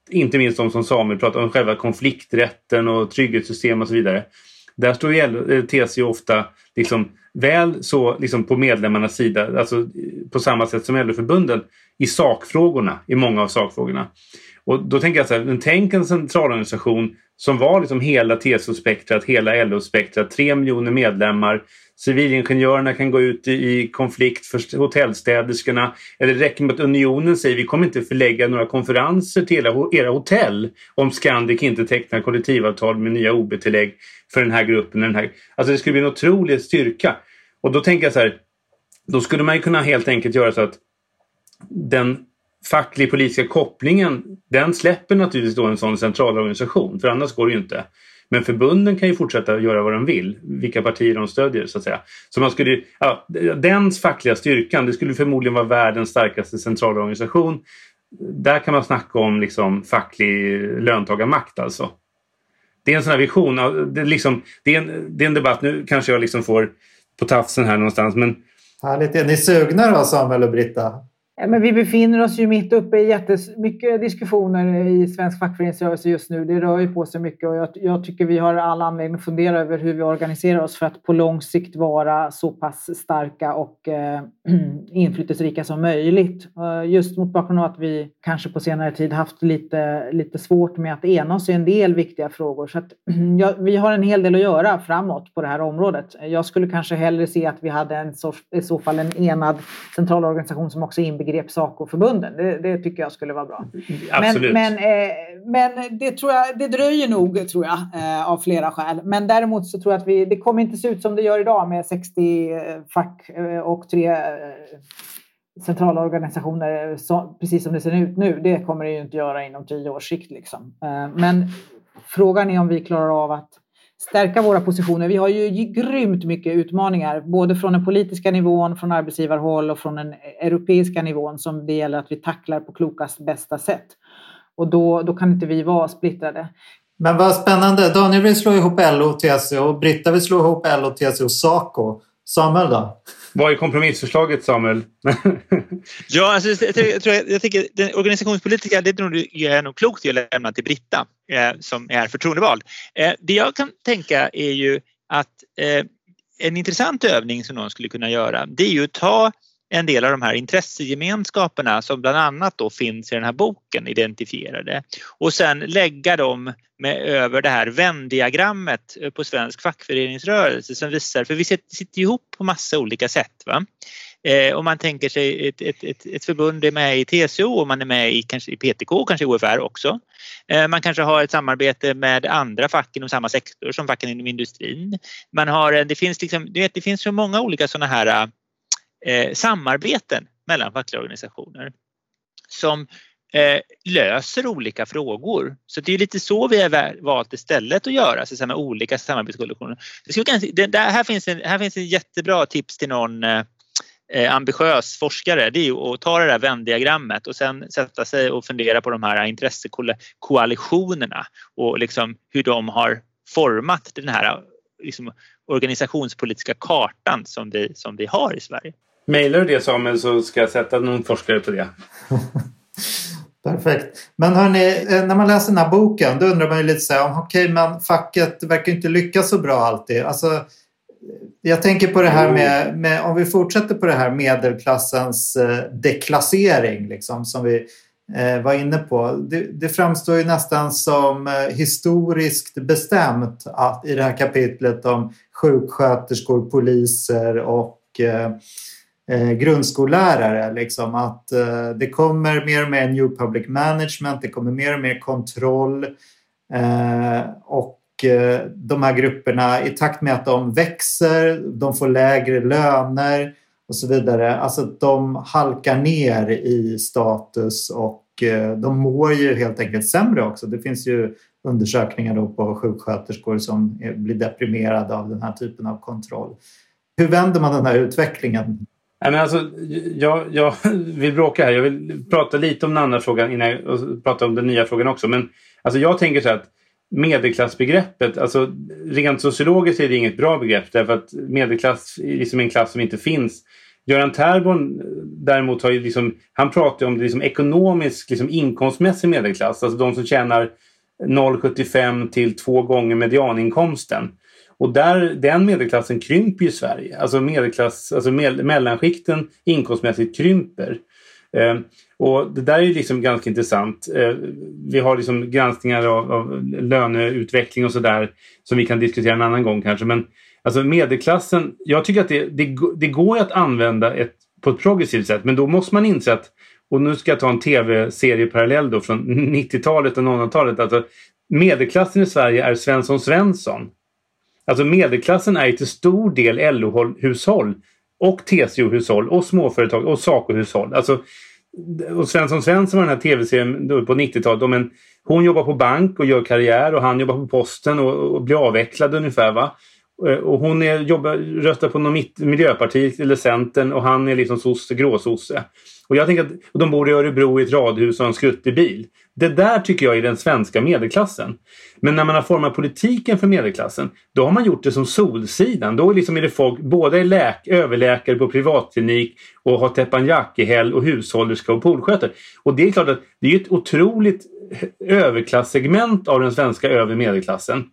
Inte minst de som Samuel pratar om, själva konflikträtten och trygghetssystem och så vidare. Där står ju eh, TCO ofta liksom väl så liksom på medlemmarnas sida, alltså på samma sätt som LO-förbunden i sakfrågorna, i många av sakfrågorna. Och då tänker jag så här, tänk en centralorganisation som var liksom hela TCO-spektrat, hela LO-spektrat, tre miljoner medlemmar Civilingenjörerna kan gå ut i, konflikt för hotellstäderskorna. Eller det räcker med att Unionen säger vi kommer inte förlägga några konferenser till era hotell om Scandic inte tecknar kollektivavtal med nya OB-tillägg för den här gruppen. Den här. Alltså det skulle bli en otrolig styrka. Och då tänker jag så här, då skulle man ju kunna helt enkelt göra så att den facklig politiska kopplingen den släpper naturligtvis då en sån centralorganisation för annars går det ju inte. Men förbunden kan ju fortsätta göra vad de vill, vilka partier de stödjer så att säga. Så man skulle, ja, den fackliga styrkan, det skulle förmodligen vara världens starkaste centralorganisation. Där kan man snacka om liksom facklig löntagarmakt alltså. Det är en sån här vision. Det är, liksom, det är, en, det är en debatt, nu kanske jag liksom får på tafsen här någonstans men Härligt. Är ni sugna då Samuel och Britta? Men vi befinner oss ju mitt uppe i jättemycket diskussioner i svensk fackföreningsrörelse just nu. Det rör ju på sig mycket och jag, jag, tycker vi har all anledning att fundera över hur vi organiserar oss för att på lång sikt vara så pass starka och eh, inflytelserika som möjligt. Eh, just mot bakgrund av att vi kanske på senare tid haft lite, lite svårt med att ena oss i en del viktiga frågor. Så att, ja, vi har en hel del att göra framåt på det här området. Jag skulle kanske hellre se att vi hade en sorts, i så fall en enad centralorganisation som också inbegriper begrep SACO-förbunden. Det, det, tycker jag skulle vara bra. Absolut. Men, men, eh, men det, tror jag, det dröjer nog tror jag, eh, av flera skäl. Men däremot så tror jag att vi, det kommer inte se ut som det gör idag med 60 eh, fack och tre centrala organisationer så, precis som det ser ut nu. Det kommer det ju inte göra inom tio års sikt. Liksom. Men frågan är om vi klarar av att stärka våra positioner. Vi har ju grymt mycket utmaningar, både från den politiska nivån, från arbetsgivarhåll och från den europeiska nivån som det gäller att vi tacklar på klokast bästa sätt. Och då, då kan inte vi vara splittrade. Men vad spännande. Daniel vill slå ihop LO och TCO och Britta vill slå ihop LO, TCO och Saco. Samuel då? Vad är kompromissförslaget Samuel? ja, alltså, jag, tror, jag, jag tycker den organisationspolitiska det är nog klokt att lämna till Britta eh, som är förtroendevald. Eh, det jag kan tänka är ju att eh, en intressant övning som någon skulle kunna göra det är ju att ta en del av de här intressegemenskaperna som bland annat då finns i den här boken identifierade och sen lägga dem med, över det här vändiagrammet på svensk fackföreningsrörelse som visar, för vi sitter ihop på massa olika sätt. Va? Eh, om man tänker sig ett, ett, ett, ett, förbund är med i TCO och man är med i, kanske i PTK, kanske i OFR också. Eh, man kanske har ett samarbete med andra fack inom samma sektor som facken inom industrin. Man har, det, finns liksom, du vet, det finns så många olika sådana här eh, samarbeten mellan fackliga organisationer som eh, löser olika frågor. Så det är lite så vi har valt istället att göra, så med olika samarbetskoalitioner. Här, finns en, här finns en jättebra tips till någon eh, eh ambitiös forskare, det är att ta det där vändiagrammet och sen sätta sig och fundera på de här intressekoalitionerna och liksom hur de har format den här liksom, organisationspolitiska kartan som vi, som vi har i Sverige. Mailar du det Samuel så ska jag sätta någon forskare på det. Perfekt. Men hörni, eh, när man läser den här boken då undrar man ju lite så här, okej okay, men facket verkar inte lyckas så bra alltid. Alltså, jag tänker på det här med, med, om vi fortsätter på det här medelklassens eh, deklassering liksom, som vi eh, var inne på. Det, det, framstår ju nästan som eh, historiskt bestämt att i det här kapitlet om sjuksköterskor, poliser och eh, eh, grundskollärare. Liksom, att eh, det kommer mer och mer New Public Management, det kommer mer och mer kontroll. Eh, och eh, de här grupperna, i takt med att de växer, de får lägre löner och så vidare. Alltså de halkar ner i status och eh, de mår ju helt enkelt sämre också. Det finns ju undersökningar då på sjuksköterskor som blir deprimerade av den här typen av kontroll. Hur vänder man den här utvecklingen? Nej, men alltså, jag, jag vill bråka här. Jag vill prata lite om den andra frågan innan jag pratar om den nya frågan också. Men alltså, jag tänker så här att medelklassbegreppet, alltså rent sociologiskt är det inget bra begrepp därför att medelklass är liksom en klass som inte finns. Göran Terborn eh, däremot har ju liksom, han pratar om det liksom ekonomisk, liksom inkomstmässig medelklass. Alltså de som tjänar 0,75 till två gånger medianinkomsten. Och där, den medelklassen krymper ju i Sverige. Alltså, medelklass, alltså med, mellanskikten inkomstmässigt krymper. Eh, och det där är ju liksom ganska intressant. Eh, vi har liksom granskningar av, av löneutveckling och sådär som vi kan diskutera en annan gång kanske. Men alltså medelklassen, jag tycker att det, det, det går att använda ett, på ett progressivt sätt men då måste man inse att och nu ska jag ta en tv-serieparallell då från 90-talet och 00-talet. Alltså, medelklassen i Sverige är Svensson Svensson. Alltså medelklassen är till stor del LO-hushåll och TCO-hushåll och småföretag och SACO-hushåll. Alltså, och Svensson Svensson var den här tv-serien på 90-talet. hon jobbar på bank och gör karriär och han jobbar på posten och, och blir avvecklad ungefär. Va? Eh, och hon är, jobbar, röstar på mitt, Miljöpartiet eller Centern och han är liksom sosse, gråsosse. Och jag tänker att de bor i Örebro i ett radhus och en skruttig bil. Det där tycker jag är den svenska medelklassen. Men när man har format politiken för medelklassen, då har man gjort det som Solsidan. Då liksom är det folk, båda är läk, överläkare på privatklinik och har teppanyaki och hushållerska och poolskötare. Och det är klart att det är ett otroligt eh, överklassegment av den svenska övre medelklassen.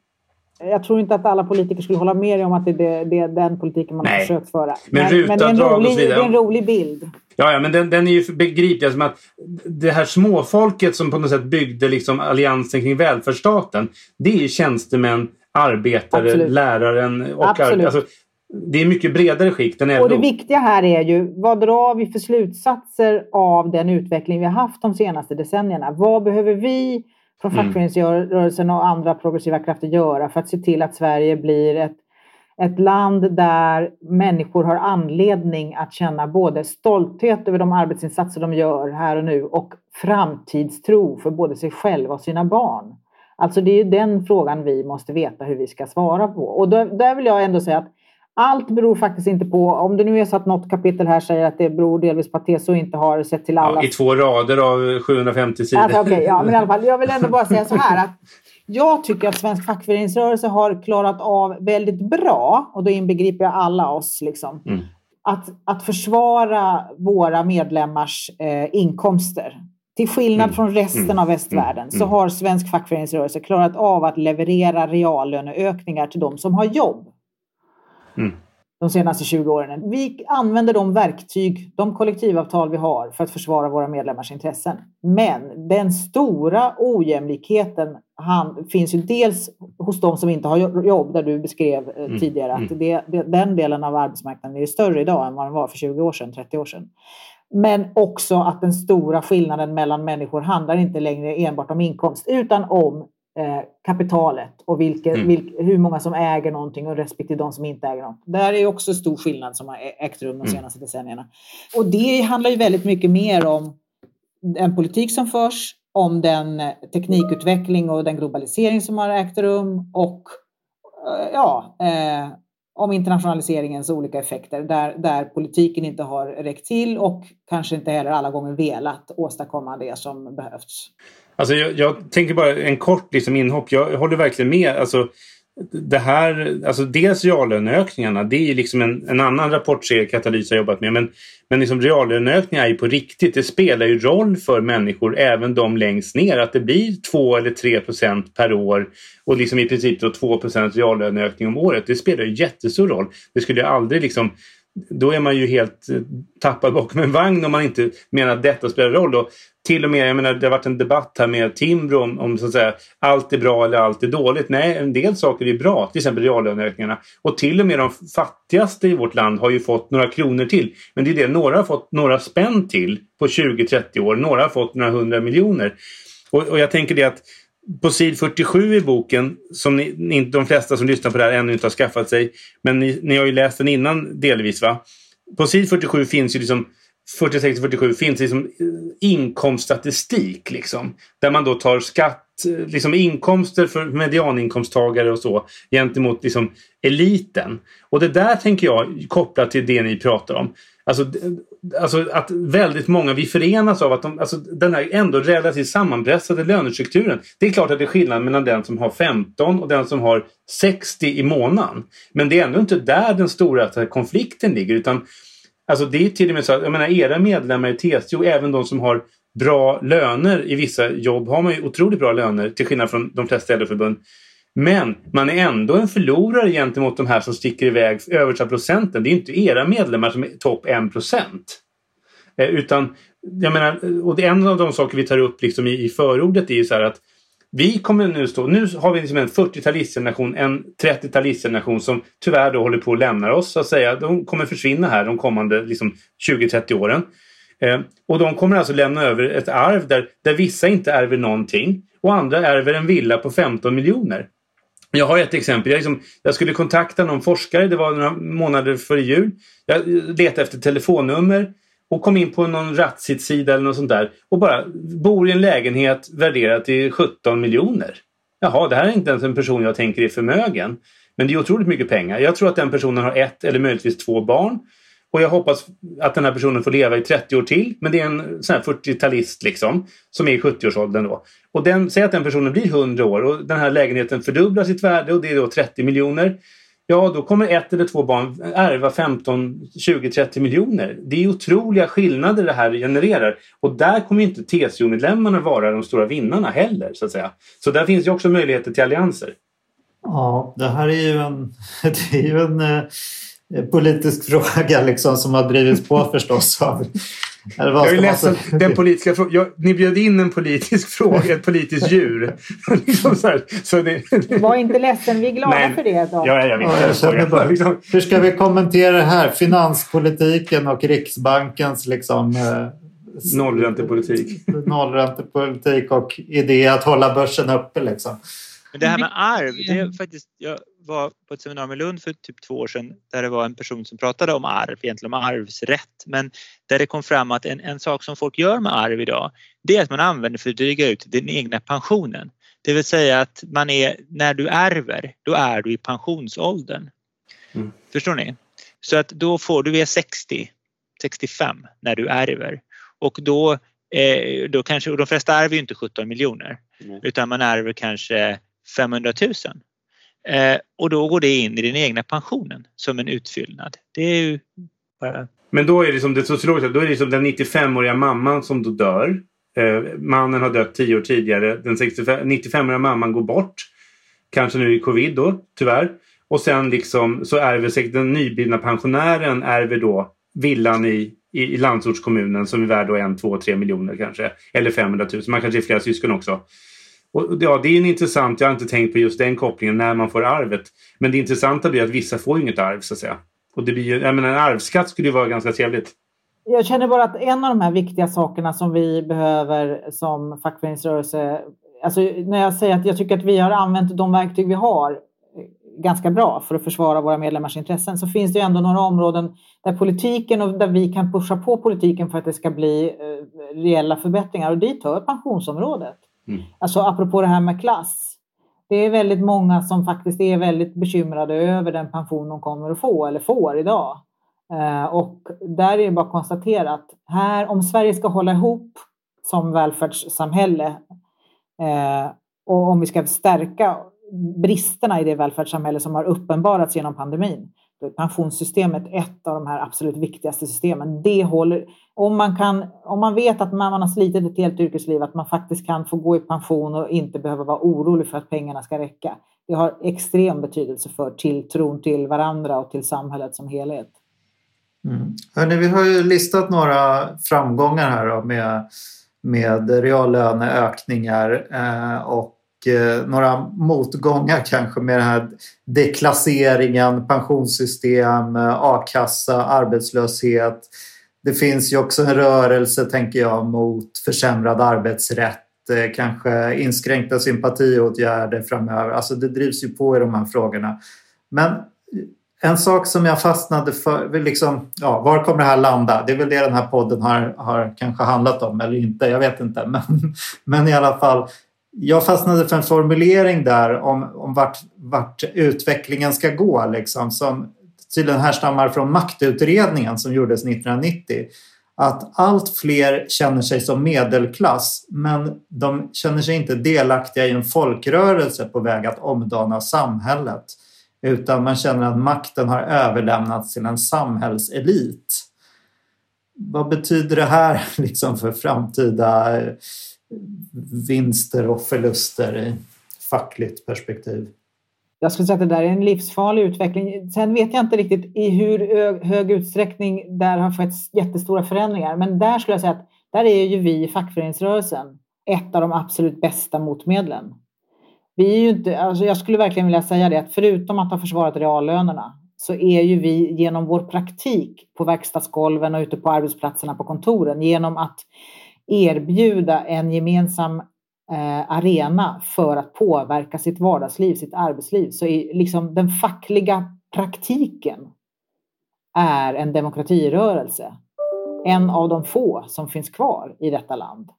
Jag tror inte att alla politiker skulle hålla med om att det är, det, är den politiken man Nej. har försökt föra. Men, men, men det, är en rolig, det är en rolig bild. Ja, ja men den, den är ju begriplig. Som att det här småfolket som på något sätt byggde liksom alliansen kring välfärdsstaten. Det är tjänstemän, arbetare, Absolut. läraren och Absolut. Alltså, det är mycket bredare skikt än LO. Och det viktiga här är ju, vad drar vi för slutsatser av den utveckling vi har haft de senaste decennierna? Vad behöver vi från mm. fackföreningsrörelsen och andra progressiva krafter göra för att se till att Sverige blir ett, ett land där människor har anledning att känna både stolthet över de arbetsinsatser de gör här och nu och framtidstro för både sig själva och sina barn. Alltså det är den frågan vi måste veta hur vi ska svara på. Och där, där vill jag ändå säga att allt beror faktiskt inte på, om det nu är så att något kapitel här säger att det beror delvis på att TSO inte har sett till alla... Ja, I två rader av 750 sidor. Alltså, okay, ja, men i alla fall, jag vill ändå bara säga så här att jag tycker att svensk fackföreningsrörelse har klarat av väldigt bra, och då inbegriper jag alla oss, liksom, mm. att, att försvara våra medlemmars eh, inkomster. Till skillnad mm. från resten mm. av västvärlden mm. så har svensk fackföreningsrörelse klarat av att leverera reallöneökningar till de som har jobb. Mm. de senaste 20 åren. Vi använder de verktyg, de kollektivavtal vi har för att försvara våra medlemmars intressen. Men den stora ojämlikheten han, finns ju dels hos de som inte har jobb, där du beskrev eh, mm. tidigare att mm. det, det, den delen av arbetsmarknaden är större idag än vad den var för 20 år sedan, 30 år sedan. Men också att den stora skillnaden mellan människor handlar inte längre enbart om inkomst utan om Eh, kapitalet och vilka, mm. vilk, hur många som äger någonting och respektive de som inte äger något. Där är också stor skillnad som har ägt rum de mm. senaste mm. decennierna. Och det handlar ju väldigt mycket mer om den politik som förs, om den teknikutveckling och den globalisering som har ägt rum och eh, ja, eh, om internationaliseringens olika effekter där, där politiken inte har räckt till och kanske inte heller alla gånger velat åstadkomma det som behövts. Alltså jag, jag tänker bara en kort liksom inhopp. Jag håller verkligen med. Alltså, det här, alltså dels reallöneökningarna, det är ju liksom en, en annan rapportserie Katalys har jobbat med. Men, men liksom reallöneökningar är ju på riktigt. Det spelar ju roll för människor, även de längst ner, att det blir 2 eller 3 procent per år och liksom i princip då 2 procents reallöneökning om året. Det spelar ju jättestor roll. Det skulle ju aldrig liksom då är man ju helt eh, tappad bakom en vagn om man inte menar att detta spelar roll. Och till och med, jag menar, det har varit en debatt här med Timbro om, om så att säga, allt är bra eller allt är dåligt. Nej, en del saker är bra, till exempel reallöneökningarna. Och till och med de fattigaste i vårt land har ju fått några kronor till. Men det är det, några har fått några spänn till på 20-30 år. Några har fått några hundra miljoner. Och, och jag tänker det att på sid 47 i boken, som ni, de flesta som lyssnar på det här ännu inte har skaffat sig, men ni, ni har ju läst den innan delvis va? På sid 47 finns ju liksom 46 47 finns liksom eh, inkomststatistik liksom. Där man då tar skatt, Eh, liksom inkomster för medianinkomsttagare och så gentemot liksom eliten. Och det där tänker jag kopplat till det ni pratar om. Alltså, alltså att väldigt många, vi förenas av att de, alltså den här ändå relativt sammanpressade lönestrukturen. Det är klart att det är skillnad mellan den som har 15 och den som har 60 i månaden. Men det är ändå inte där den stora konflikten ligger utan Alltså det är till och med så att jag menar, era medlemmar i TCO, även de som har bra löner i vissa jobb har man ju otroligt bra löner till skillnad från de flesta LO-förbund. Men man är ändå en förlorare gentemot de här som sticker iväg översta procenten. Det är inte era medlemmar som är topp 1 procent. Eh, utan, jag menar, och en av de saker vi tar upp liksom i, i förordet är ju så här att vi kommer nu stå, nu har vi liksom en 40-talistgeneration, en 30-talistgeneration som tyvärr då håller på att lämna oss så att säga. De kommer försvinna här de kommande liksom, 20-30 åren. Eh, och de kommer alltså lämna över ett arv där, där vissa inte ärver någonting och andra ärver en villa på 15 miljoner. Jag har ett exempel. Jag, liksom, jag, skulle kontakta någon forskare, det var några månader före jul. Jag letade efter telefonnummer och kom in på någon Ratsit-sida eller något sånt där och bara bor i en lägenhet värderad till 17 miljoner. Jaha, det här är inte ens en person jag tänker är förmögen. Men det är otroligt mycket pengar. Jag tror att den personen har ett eller möjligtvis två barn. Och jag hoppas att den här personen får leva i 30 år till. Men det är en sån 40-talist liksom. Som är i 70-årsåldern då. Och den, säg att den personen blir 100 år och den här lägenheten fördubblar sitt värde och det är då 30 miljoner. Ja, då kommer ett eller två barn ärva 15, 20, 30 miljoner. Det är otroliga skillnader det här genererar. Och där kommer inte TCO-medlemmarna vara de stora vinnarna heller. Så att säga. Så där finns ju också möjligheter till allianser. Ja, det här är ju en, det är ju en eh, politisk fråga liksom, som har drivits på förstås av jag är ledsen, den politiska frågan. Ni bjöd in en politisk fråga, ett politiskt djur. liksom så här, så det, Var inte ledsen, vi är glada Nej, för det. Då. Ja, jag ja, jag bara, liksom. Hur ska vi kommentera det här? Finanspolitiken och Riksbankens liksom, eh, nollräntepolitik. nollräntepolitik och idé att hålla börsen uppe. Liksom. Men det här med arv, det är faktiskt, jag var på ett seminarium i Lund för typ två år sedan där det var en person som pratade om arv, egentligen om arvsrätt, men där det kom fram att en, en sak som folk gör med arv idag, det är att man använder för att dryga ut den egna pensionen. Det vill säga att man är, när du ärver, då är du i pensionsåldern. Mm. Förstår ni? Så att då får du, är 60, 65 när du ärver och då, eh, då kanske, och de flesta ärver ju inte 17 miljoner mm. utan man ärver kanske 500 000. Eh, och då går det in i den egna pensionen som en utfyllnad. Det är ju bara... Men då är det som det sociologiska, då är det som den 95-åriga mamman som då dör. Eh, mannen har dött 10 år tidigare. Den 95-åriga mamman går bort. Kanske nu i covid då, tyvärr. Och sen liksom så ärver säkert den nyblivna pensionären ärver då villan i, i, i landsortskommunen som är värd då en, två, tre miljoner kanske. Eller 500 000. Man kanske är flera syskon också. Och ja, det är en intressant, jag har inte tänkt på just den kopplingen när man får arvet. Men det intressanta blir att vissa får inget arv så att säga. Och det blir ju, jag menar, en arvsskatt skulle ju vara ganska trevligt. Jag känner bara att en av de här viktiga sakerna som vi behöver som fackföreningsrörelse, alltså när jag säger att jag tycker att vi har använt de verktyg vi har eh, ganska bra för att försvara våra medlemmars intressen så finns det ju ändå några områden där politiken och där vi kan pusha på politiken för att det ska bli eh, reella förbättringar och dit hör pensionsområdet. Mm. Alltså apropå det här med klass. Det är väldigt många som faktiskt är väldigt bekymrade över den pension de kommer att få eller får idag. Eh, och där är det bara att konstatera att här, om Sverige ska hålla ihop som välfärdssamhälle eh, och om vi ska stärka bristerna i det välfärdssamhälle som har uppenbarats genom pandemin. Då är pensionssystemet ett av de här absolut viktigaste systemen. Det håller, om, man kan, om man vet att man har slitit ett helt yrkesliv, att man faktiskt kan få gå i pension och inte behöva vara orolig för att pengarna ska räcka. Det har extrem betydelse för tilltron till varandra och till samhället som helhet. Mm. Hörrni, vi har ju listat några framgångar här då med, med reallöneökningar eh, och eh, några motgångar kanske med den här deklasseringen, pensionssystem, eh, a-kassa, arbetslöshet. Det finns ju också en rörelse, tänker jag, mot försämrad arbetsrätt eh, kanske inskränkta sympatiåtgärder framöver. Alltså det drivs ju på i de här frågorna. Men en sak som jag fastnade för, liksom, ja, var kommer det här landa? Det är väl det den här podden har, har kanske handlat om eller inte, jag vet inte. Men, men i alla fall, jag fastnade för en formulering där om, om vart, vart utvecklingen ska gå liksom, som tydligen härstammar från maktutredningen som gjordes 1990. Att allt fler känner sig som medelklass men de känner sig inte delaktiga i en folkrörelse på väg att omdana samhället utan man känner att makten har överlämnats till en samhällselit. Vad betyder det här liksom för framtida eh, vinster och förluster i fackligt perspektiv? Jag skulle säga att det där är en livsfarlig utveckling. Sen vet jag inte riktigt i hur hög utsträckning där har skett jättestora förändringar. Men där skulle jag säga att där är ju vi i fackföreningsrörelsen ett av de absolut bästa motmedlen. Vi är ju inte, alltså jag skulle verkligen vilja säga det att förutom att ha försvarat reallönerna så är ju vi genom vår praktik på verkstadsgolven och ute på arbetsplatserna på kontoren genom att erbjuda en gemensam eh, arena för att påverka sitt vardagsliv, sitt arbetsliv. Så är liksom den fackliga praktiken är en demokratirörelse. En av de få som finns kvar i detta land.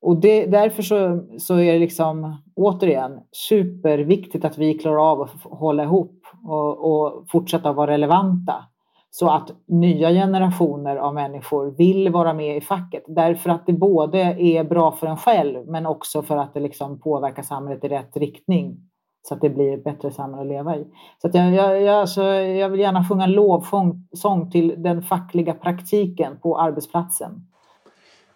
Och det, därför så, så är det liksom återigen superviktigt att vi klarar av att hålla ihop och, och fortsätta vara relevanta. Så att nya generationer av människor vill vara med i facket. Därför att det både är bra för en själv men också för att det liksom påverkar samhället i rätt riktning. Så att det blir ett bättre samhälle att leva i. Så jag, jag, jag, alltså, jag vill gärna sjunga lovsång till den fackliga praktiken på arbetsplatsen.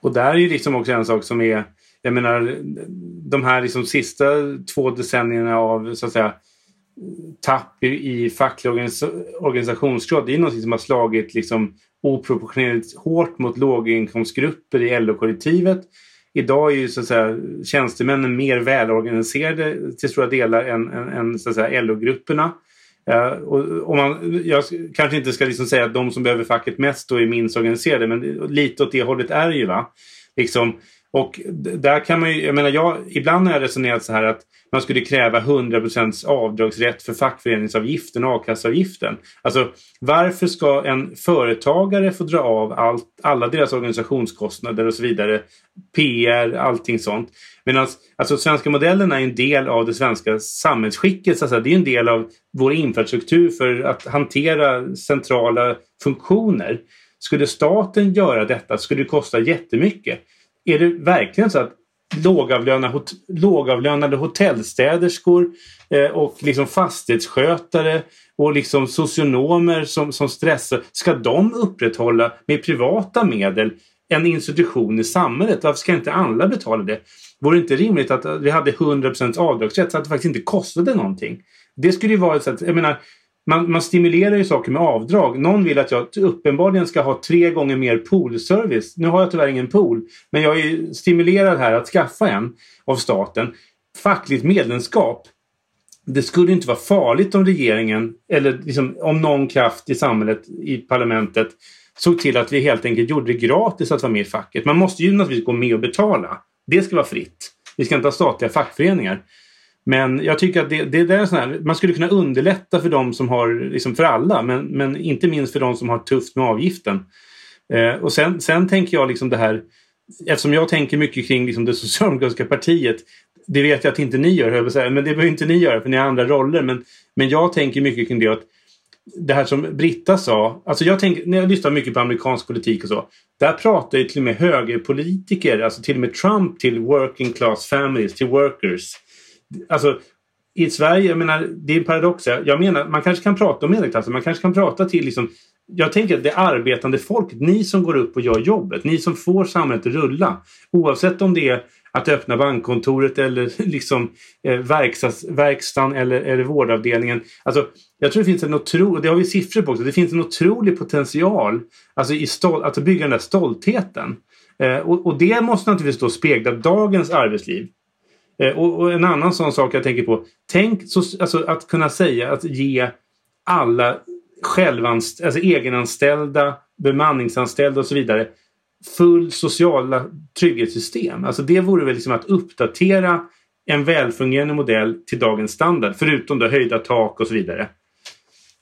Och där är ju liksom också en sak som är, jag menar, de här liksom sista två decennierna av så att säga tapp i facklig organisationsgrad. Det är något som har slagit liksom oproportionerligt hårt mot låginkomstgrupper i LO-kollektivet. Idag är ju så att säga tjänstemännen mer välorganiserade till stora delar än, än, än så att säga LO-grupperna. Uh, eh, och, och man, jag kanske inte ska liksom säga att de som behöver facket mest då är minst organiserade men lite åt det hållet är det ju. Va? Liksom, och där kan man ju, jag menar jag, ibland har jag resonerat så här att man skulle kräva 100% avdragsrätt för fackföreningsavgiften och a-kasseavgiften. Alltså varför ska en företagare få dra av allt, alla deras organisationskostnader och så vidare, PR, allting sånt. Medan alltså, svenska modellen är en del av det svenska samhällsskicket. Så det är en del av vår infrastruktur för att hantera centrala funktioner. Skulle staten göra detta skulle det kosta jättemycket. Är det verkligen så att lågavlönade, hot lågavlönade hotellstäderskor eh, och liksom fastighetsskötare och liksom socionomer som, som stressar. Ska de upprätthålla med privata medel en institution i samhället? Varför ska inte alla betala det? Vore det inte rimligt att vi hade 100% avdragsrätt så att det faktiskt inte kostade någonting? Det skulle ju vara så att, jag menar man, man, stimulerar ju saker med avdrag. Någon vill att jag uppenbarligen ska ha tre gånger mer poolservice. Nu har jag tyvärr ingen pool, men jag är stimulerad här att skaffa en av staten. Fackligt medlemskap. Det skulle inte vara farligt om regeringen eller liksom, om någon kraft i samhället, i parlamentet, såg till att vi helt enkelt gjorde det gratis att vara med i facket. Man måste ju naturligtvis gå med och betala. Det ska vara fritt. Vi ska inte ha statliga fackföreningar. Men jag tycker att det, det, det är sån här, man skulle kunna underlätta för de som har, liksom för alla, men, men inte minst för de som har tufft med avgiften. Eh, och sen, sen tänker jag liksom det här, eftersom jag tänker mycket kring liksom det socialdemokratiska partiet, det vet jag att inte ni gör, men det behöver inte ni göra för ni har andra roller. Men, men jag tänker mycket kring det att det här som Britta sa, alltså jag tänker, när jag lyssnar mycket på amerikansk politik och så, där pratar ju till och med högerpolitiker, alltså till och med Trump till working class families, till workers. Alltså, i Sverige, jag menar, det är en paradox. Jag menar, man kanske kan prata om medelklassen. Man kanske kan prata till liksom, jag tänker att det arbetande folket, ni som går upp och gör jobbet, ni som får samhället att rulla. Oavsett om det är att öppna bankkontoret eller liksom eh, verkstads, verkstaden eller, eller vårdavdelningen. Alltså, jag tror det finns en otrolig, det har vi siffror på också, det finns en otrolig potential alltså i stol, att bygga den där stoltheten. Eh, och, och, det måste naturligtvis då spegla dagens arbetsliv. Eh, och, och, en annan sån sak jag tänker på, tänk så, alltså, att kunna säga att ge alla självanst, alltså egenanställda, bemanningsanställda och så vidare full sociala trygghetssystem. Alltså det vore väl liksom att uppdatera en välfungerande modell till dagens standard. Förutom då höjda tak och så vidare.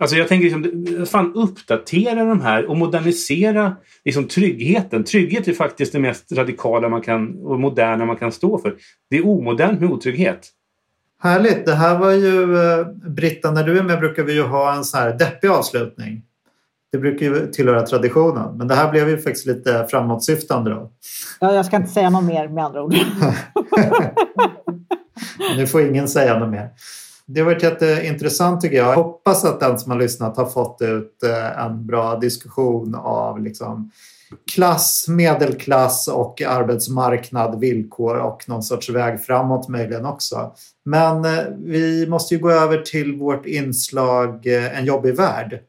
Alltså jag tänker liksom, fan uppdatera de här och modernisera liksom tryggheten. Trygghet är faktiskt det mest radikala man kan, och moderna man kan stå för. Det är omodernt med otrygghet. Härligt! Det här var ju, eh, Britta, när du är med brukar vi ju ha en sån här deppig avslutning. Det brukar ju tillhöra traditionen. Men det här blev ju faktiskt lite framåtsyftande då. Ja, jag ska inte säga något mer med andra ord. nu får ingen säga något mer. Det har varit jätteintressant tycker jag. Jag hoppas att den som har lyssnat har fått ut eh, en bra diskussion av liksom klass, medelklass och arbetsmarknad, villkor och någon sorts väg framåt möjligen också. Men eh, vi måste ju gå över till vårt inslag eh, En jobbig värld.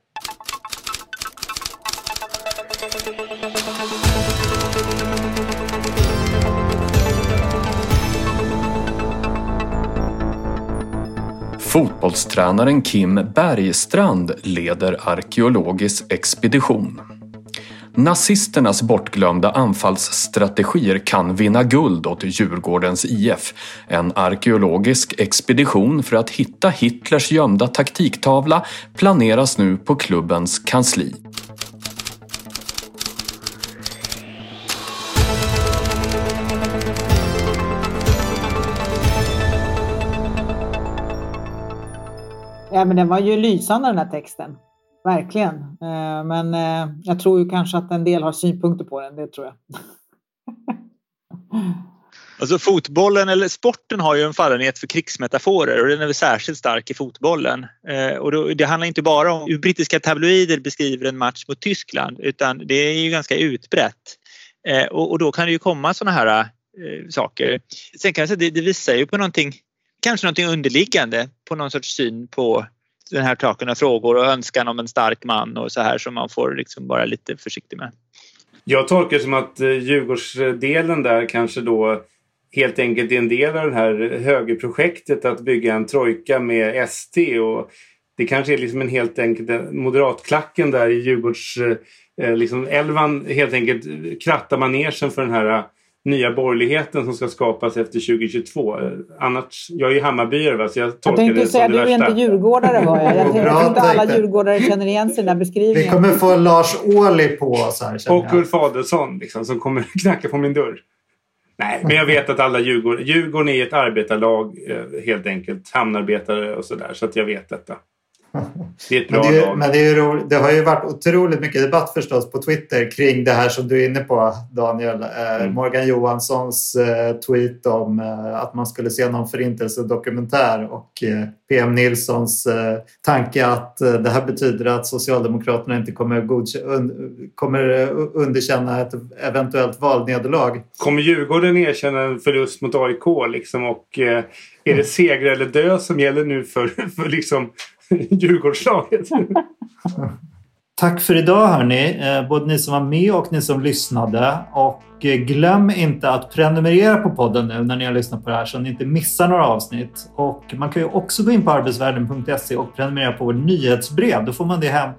Fotbollstränaren Kim Bergstrand leder arkeologisk expedition. Nazisternas bortglömda anfallsstrategier kan vinna guld åt Djurgårdens IF. En arkeologisk expedition för att hitta Hitlers gömda taktiktavla planeras nu på klubbens kansli. Ja, men den var ju lysande den här texten. Verkligen. Eh, men eh, jag tror ju kanske att en del har synpunkter på den, det tror jag. Alltså fotbollen eller sporten har ju en fallenhet för krigsmetaforer och den är väl särskilt stark i fotbollen. Eh, och då, det handlar inte bara om hur brittiska tabloider beskriver en match mot Tyskland utan det är ju ganska utbrett. Eh, och, och då kan det ju komma sådana här eh, saker. Sen kanske det, det visar ju på någonting, kanske någonting underliggande på någon sorts syn på den här typen av frågor och önskan om en stark man och så här som man får liksom vara lite försiktig med. Jag tolkar det som att eh, Djurgårdsdelen där kanske då helt enkelt är en del av det här högerprojektet att bygga en trojka med ST och det kanske är liksom en helt enkelt eh, moderatklacken där i Djurgårds eh, eh, liksom elvan helt enkelt krattar manegen för den här nya borgerligheten som ska skapas efter 2022. Annars, jag är ju Hammarbyare va, så jag tolkar jag det säga, som det du är inte djurgårdare hör jag. Jag tror inte alla djurgårdare känner igen sig i den här beskrivningen. Vi kommer få Lars Ohly på oss här. Och Ulf Adelsohn liksom, som kommer knacka på min dörr. Nej, men jag vet att alla Djurgården, Djurgården är ett arbetarlag eh, helt enkelt. Hamnarbetare och sådär. Så att jag vet detta. Det är ett bra men det, lag. Men det, är roligt, det har ju varit otroligt mycket debatt förstås på Twitter kring det här som du är inne på Daniel. Eh, mm. Morgan Johanssons eh, tweet om eh, att man skulle se någon förintelsedokumentär och PM Nilssons tanke att det här betyder att Socialdemokraterna inte kommer, kommer underkänna ett eventuellt valnederlag. Kommer Djurgården erkänna en förlust mot AIK liksom och är det seger eller dö som gäller nu för, för liksom Djurgårdslaget. Tack för idag hörni, eh, både ni som var med och ni som lyssnade. Och eh, glöm inte att prenumerera på podden nu när ni har lyssnat på det här så att ni inte missar några avsnitt. Och man kan ju också gå in på arbetsvärlden.se och prenumerera på vårt nyhetsbrev. Då får man det hem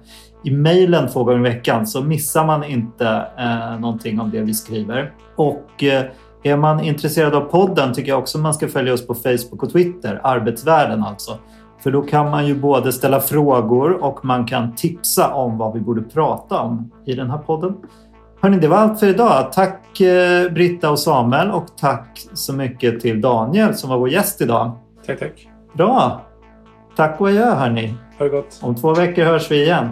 i mejlen två gånger i veckan så missar man inte eh, någonting av det vi skriver. Och eh, är man intresserad av podden tycker jag också man ska följa oss på Facebook och Twitter, Arbetsvärlden alltså. För då kan man ju både ställa frågor och man kan tipsa om vad vi borde prata om i den här podden. Hörni, det var allt för idag. Tack eh, Britta och Samuel och tack så mycket till Daniel som var vår gäst idag. Tack, tack. Bra. Tack och adjö hörni. Ha det gott. Om två veckor hörs vi igen.